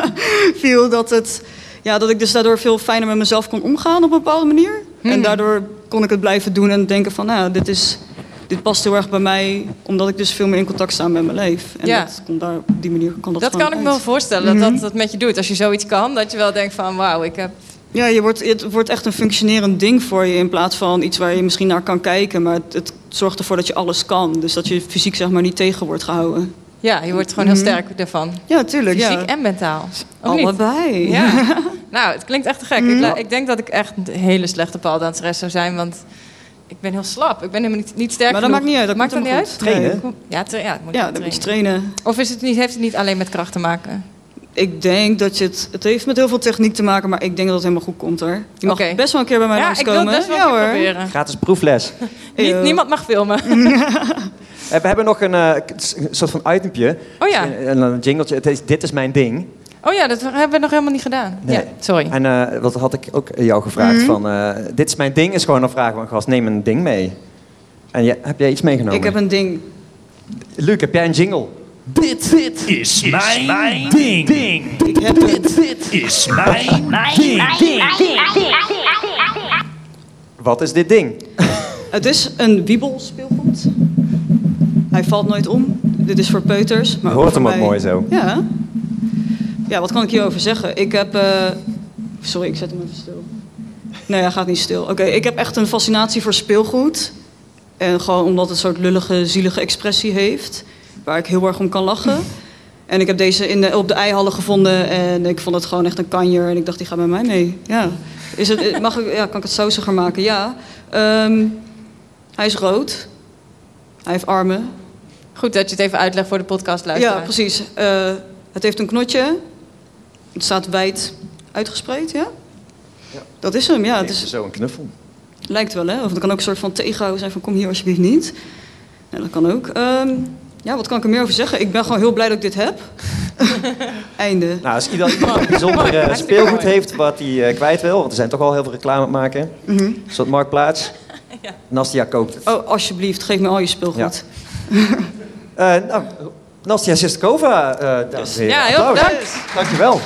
viel dat, het, ja, dat ik dus daardoor veel fijner met mezelf kon omgaan op een bepaalde manier. Hmm. En daardoor kon ik het blijven doen en denken van... Nou, dit, is, dit past heel erg bij mij. Omdat ik dus veel meer in contact sta met mijn lijf. En Ja. dat kon daar, op die manier kon dat Dat kan ik me wel voorstellen, dat, dat dat met je doet. Als je zoiets kan, dat je wel denkt van, wauw, ik heb... Ja, je wordt, het wordt echt een functionerend ding voor je in plaats van iets waar je misschien naar kan kijken. Maar het, het zorgt ervoor dat je alles kan. Dus dat je fysiek zeg maar niet tegen wordt gehouden. Ja, je wordt gewoon heel sterk ervan. Ja, tuurlijk. Fysiek ja. en mentaal. Allebei. Ja. nou, het klinkt echt te gek. Ik, la- ik denk dat ik echt een hele slechte paaldanseres zou zijn, want ik ben heel slap. Ik ben helemaal niet, niet sterk Maar dat genoeg. maakt niet uit, dat maakt dat niet uit? Trainen? Ja, tra- ja, moet Ja, moet je trainen. Of is het niet, heeft het niet alleen met kracht te maken? Ik denk dat je het... Het heeft met heel veel techniek te maken, maar ik denk dat het helemaal goed komt hoor. Je mag Oké. best wel een keer bij mij ja, ik langskomen. wil het best wel ja, hoor. proberen. Gratis proefles. Niet, niemand mag filmen. Eh, We hebben nog een eh, een soort van itempje. Oh ja. Een, een jingletje. Het is, dit is mijn ding. Oh ja, dat hebben we nog helemaal niet gedaan. Nee. Ja, sorry. En eh, wat had ik ook jou gevraagd Mhm. van... eh, dit is mijn ding is gewoon een vraag van een gast. Neem een ding mee. En je, heb jij iets meegenomen? Ik heb een ding. Luc, heb jij een jingle? Dit, dit is mijn ding. Ik heb een... Dit is mijn ding. Wat is dit ding? Het is een wiebelspeelgoed. Hij valt nooit om. Dit is voor peuters. Maar hoort hem ook mooi zo. Ja. Ja, wat kan ik hierover zeggen? Ik heb... eh, Sorry, ik zet hem even stil. Nee, hij gaat niet stil. Oké, ik heb echt een fascinatie voor speelgoed. En gewoon omdat het een soort lullige, zielige expressie heeft. Waar ik heel erg om kan lachen. En ik heb deze in de, op de eihallen gevonden. En ik vond het gewoon echt een kanjer. En ik dacht, die gaat met mij mee. Ja. Is het, mag ik, ja, kan ik het sausiger maken? Ja. Ehm, hij is rood. Hij heeft armen. Goed dat je het even uitlegt voor de podcastluisteraar. Ja, precies. Eh, het heeft een knotje. Het staat wijd uitgespreid, ja? Dat is hem, ja. Het is, Zo een knuffel. lijkt wel, hè? Of het kan ook een soort van tegenhouden zijn van kom hier alsjeblieft niet. Ja, dat kan ook. Ehm, ja, wat kan ik er meer over zeggen? Ik ben gewoon heel blij dat ik dit heb. Einde. Nou, als ieder iemand een bijzonder eh, speelgoed heeft wat hij eh, kwijt wil, want er zijn toch al heel veel reclame aan het maken. Mhm. Een soort marktplaats. Nastia koopt het. Oh, alsjeblieft, geef me al je speelgoed. Eh, nou, Nastia Sistekova, eh dames en heren. Ja, heel Applaus. bedankt. Dankjewel.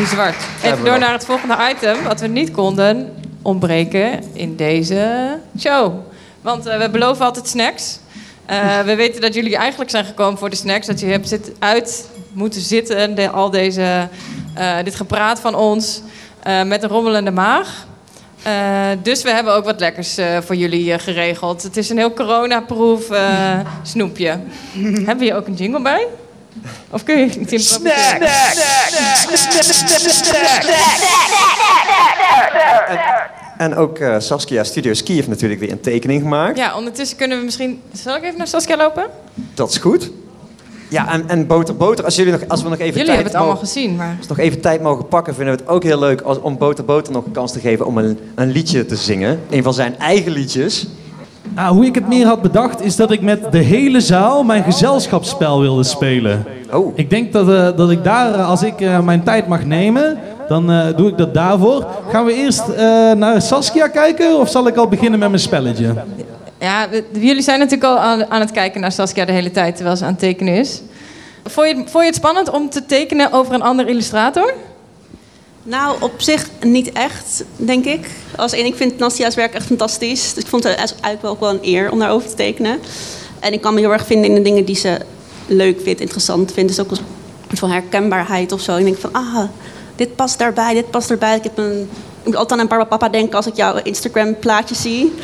Die zwart. Even door naar het volgende item, wat we niet konden ontbreken in deze show. Want eh, we beloven altijd snacks. Eh, we weten dat jullie eigenlijk zijn gekomen voor de snacks. Dat je hebt zit uit moeten zitten, de, al deze, eh, dit gepraat van ons, met een rommelende maag. Dus we hebben ook wat lekkers voor jullie geregeld. Het is een heel coronaproof snoepje. hebben we hier ook een jingle bij? Of kun je het niet improviseren? En ook eh, Saskia Studio Ski heeft natuurlijk weer een tekening gemaakt. Ja, ondertussen kunnen we misschien... Zal ik even naar Saskia lopen? Dat is goed. Ja, en, en Boter Boter, als, jullie nog, als we nog even Jullie tijd hebben het allemaal mogen, gezien, maar... als we nog even tijd mogen pakken, vinden we het ook heel leuk als, om Boter Boter nog een kans te geven om een, een liedje te zingen. Een van zijn eigen liedjes. Nou, hoe ik het meer had bedacht is dat ik met de hele zaal mijn gezelschapsspel wilde spelen. Oh, Ik denk dat, eh, dat ik daar, eh, als ik eh, mijn tijd mag nemen, dan eh, doe ik dat daarvoor. Gaan we eerst eh, naar Saskia kijken of zal ik al beginnen met mijn spelletje? Ja, we- jullie zijn natuurlijk al aan, aan het kijken naar Saskia de hele tijd terwijl ze aan het tekenen is. Vond je, vond je het spannend om te tekenen over een andere illustrator? Nou, op zich niet echt, denk ik. Als één, ik vind Nastia's werk echt fantastisch. Dus ik vond het eigenlijk wel ook wel een eer om daarover te tekenen. En ik kan me heel erg vinden in de dingen die ze leuk vindt, interessant vindt. Dus ook van herkenbaarheid of zo. Ik denk van, ah, dit past daarbij, dit past daarbij. Ik, heb een, moet altijd aan Barbara Papa denken als ik jouw Instagram plaatje zie.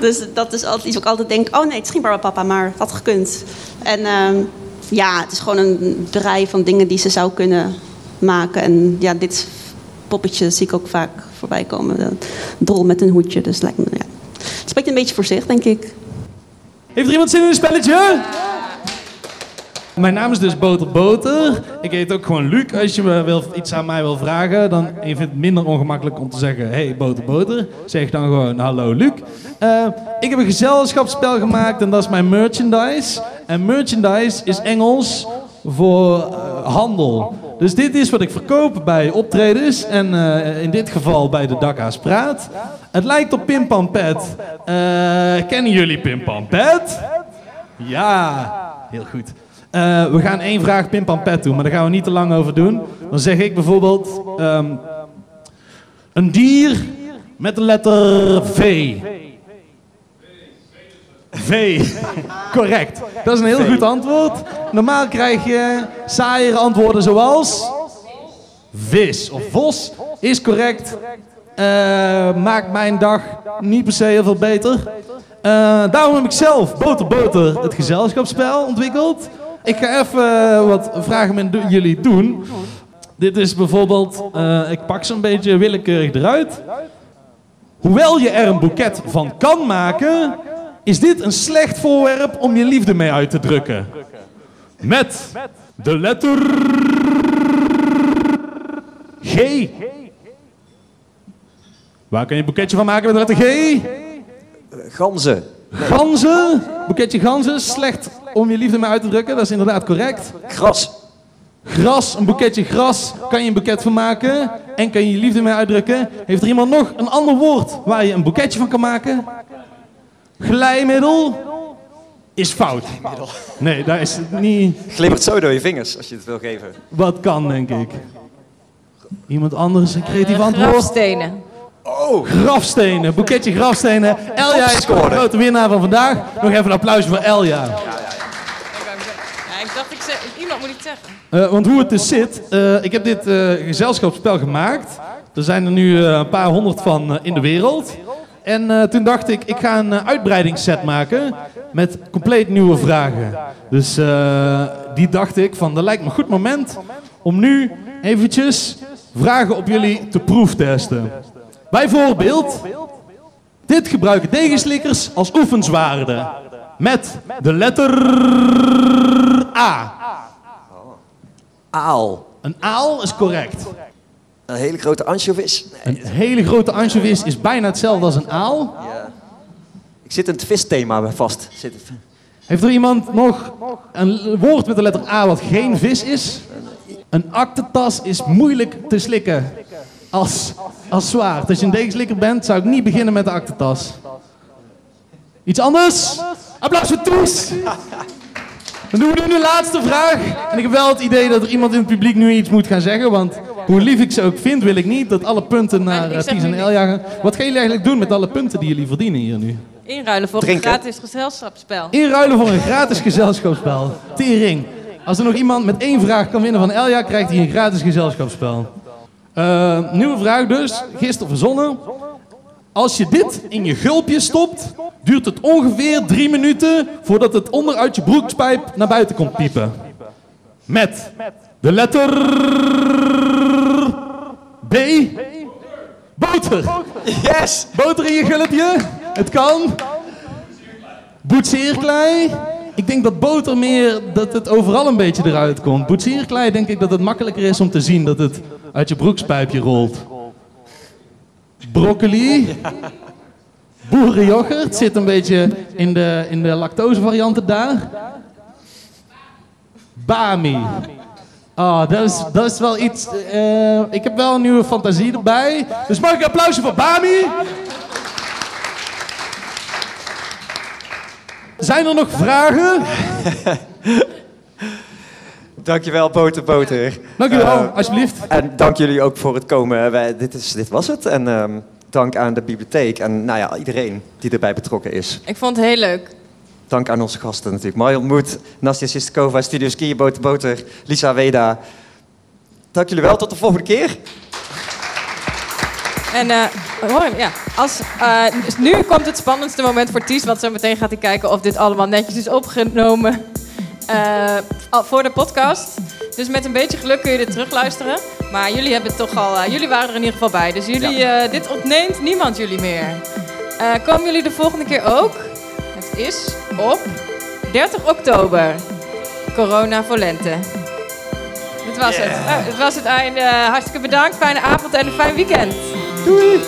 Dus dat is altijd iets wat ik altijd denk, oh nee, het is geen Barbara Papa, maar het had gekund. En ehm, ja, het is gewoon een rij van dingen die ze zou kunnen maken. En ja, dit poppetje zie ik ook vaak voorbij komen. De Dol met een hoedje, dus lijkt me, ja. Het spreekt een beetje voor zich, denk ik. Heeft er iemand zin in een spelletje? Mijn naam is dus Boter Boter. Ik heet ook gewoon Luc. Als je me wil, iets aan mij wil vragen, dan en je vindt het minder ongemakkelijk om te zeggen: Hey Boter Boter. Zeg dan gewoon: Hallo Luc. Eh, ik heb een gezelschapsspel gemaakt en dat is mijn merchandise. En merchandise is Engels voor eh, handel. Dus dit is wat ik verkoop bij optredens en eh, in dit geval bij de Dakka's Praat. Het lijkt op Pim Pam Pet. Eh, kennen jullie Pim Pam Pet? Ja, heel goed. Eh, we gaan één vraag Pim Pam Pet doen, maar daar gaan we niet te lang over doen. Dan zeg ik bijvoorbeeld ehm, een dier met de letter V. V. Correct. Dat is een heel goed antwoord. Normaal krijg je saaiere antwoorden zoals vis of vos is correct. Eh, maakt mijn dag niet per se heel veel beter. Eh, daarom heb ik zelf, Boter Boter, het gezelschapsspel ontwikkeld. Ik ga even eh, wat vragen met jullie doen. Dit is bijvoorbeeld, ik pak ze een beetje willekeurig eruit. Hoewel je er een boeket van kan maken, is dit een slecht voorwerp om je liefde mee uit te drukken. Met de letter G. Waar kan je een boeketje van maken met de letter G? ganzen. Ganzen. Boeketje ganzen. Slecht om je liefde mee uit te drukken. Dat is inderdaad correct. Gras. Gras. Een boeketje gras. Kan je een boeket van maken. En kan je je liefde mee uitdrukken. Heeft er iemand nog een ander woord waar je een boeketje van kan maken? Glijmiddel. Is fout. Nee, dat is niet Glibbert zo door je vingers als je het wil geven. wat kan, denk ik. Iemand anders een creatief antwoord? Grafstenen. Grafstenen, boeketje grafstenen. Elja is de grote winnaar van vandaag. Nog even een applaus voor Elja. Ja, ik dacht, ik zeg, iemand moet iets zeggen. Eh, want hoe het dus zit, eh, ik heb dit eh, gezelschapsspel gemaakt. Er zijn er nu eh, een paar honderd van eh, in de wereld. En eh, toen dacht ik, ik ga een eh, uitbreidingsset maken met compleet nieuwe vragen. Dus eh, die dacht ik van, dat lijkt me een goed moment om nu eventjes vragen op jullie te proeftesten. Bijvoorbeeld, dit gebruiken degenslikkers als oefenswaarden. met de letter A. Aal. Een aal is correct. Een hele grote anchovis. Een hele grote anchovis is bijna hetzelfde als een aal. Ik zit in het visthema vast. Zit Heeft er iemand nog een woord met de letter A wat geen vis is? Een aktentas is moeilijk te slikken als, als zwaard. Als je een degenslikker bent, zou ik niet beginnen met de aktentas. Iets anders? Applaus voor Toes! Dan doen we nu de laatste vraag. En ik heb wel het idee dat er iemand in het publiek nu iets moet gaan zeggen. Want hoe lief ik ze ook vind, wil ik niet dat alle punten naar uh, Ties en gaan. Wat gaan jullie eigenlijk doen met alle punten die jullie verdienen hier nu? Inruilen voor Drinken. een gratis gezelschapsspel. Inruilen voor een gratis gezelschapsspel. Tering. Als er nog iemand met één vraag kan winnen van Elja, krijgt hij een gratis gezelschapsspel. Eh, nieuwe vraag dus, gisteren verzonnen. Als je dit in je gulpje stopt, duurt het ongeveer drie minuten voordat het onderuit je broekspijp naar buiten komt piepen. Met de letter B. Boter. Yes! Boter in je gulpje. Het kan. Boetseerklei. Ik denk dat boter meer, dat het overal een beetje eruit komt. Boetseerklei denk ik dat het makkelijker is om te zien dat het uit je broekspijpje rolt. Broccoli. Boerenyoghurt zit een beetje in de, in de lactosevarianten daar. Bami. Oh, dat is, dat is wel iets. eh, ik heb wel een nieuwe fantasie erbij. Dus mag ik een applausje voor Bami? Zijn er nog vragen? Dankjewel, Boter Boter. Dank u wel, Eh, alsjeblieft. En dank jullie ook voor het komen. Wij, dit, is, dit was het. En ehm, dank aan de bibliotheek en nou ja, iedereen die erbij betrokken is. Ik vond het heel leuk. Dank aan onze gasten natuurlijk. Marion Moed, Nastja Sistekova, Studio Ski, Boter Boter, Lisa Weda. Dank jullie wel, tot de volgende keer. En eh, hoor ja. Als, eh, dus nu komt het spannendste moment voor Ties, want zo meteen gaat hij kijken of dit allemaal netjes is opgenomen al- voor de podcast. Dus met een beetje geluk kun je dit terugluisteren. Maar jullie hebben toch al, jullie waren er in ieder geval bij. Dus jullie, dit ontneemt niemand jullie meer. Komen jullie de volgende keer ook? Is op 30 oktober. Corona voor lente. Dit was het. Dit was het einde. Hartstikke bedankt. Fijne avond en een fijn weekend. Doei!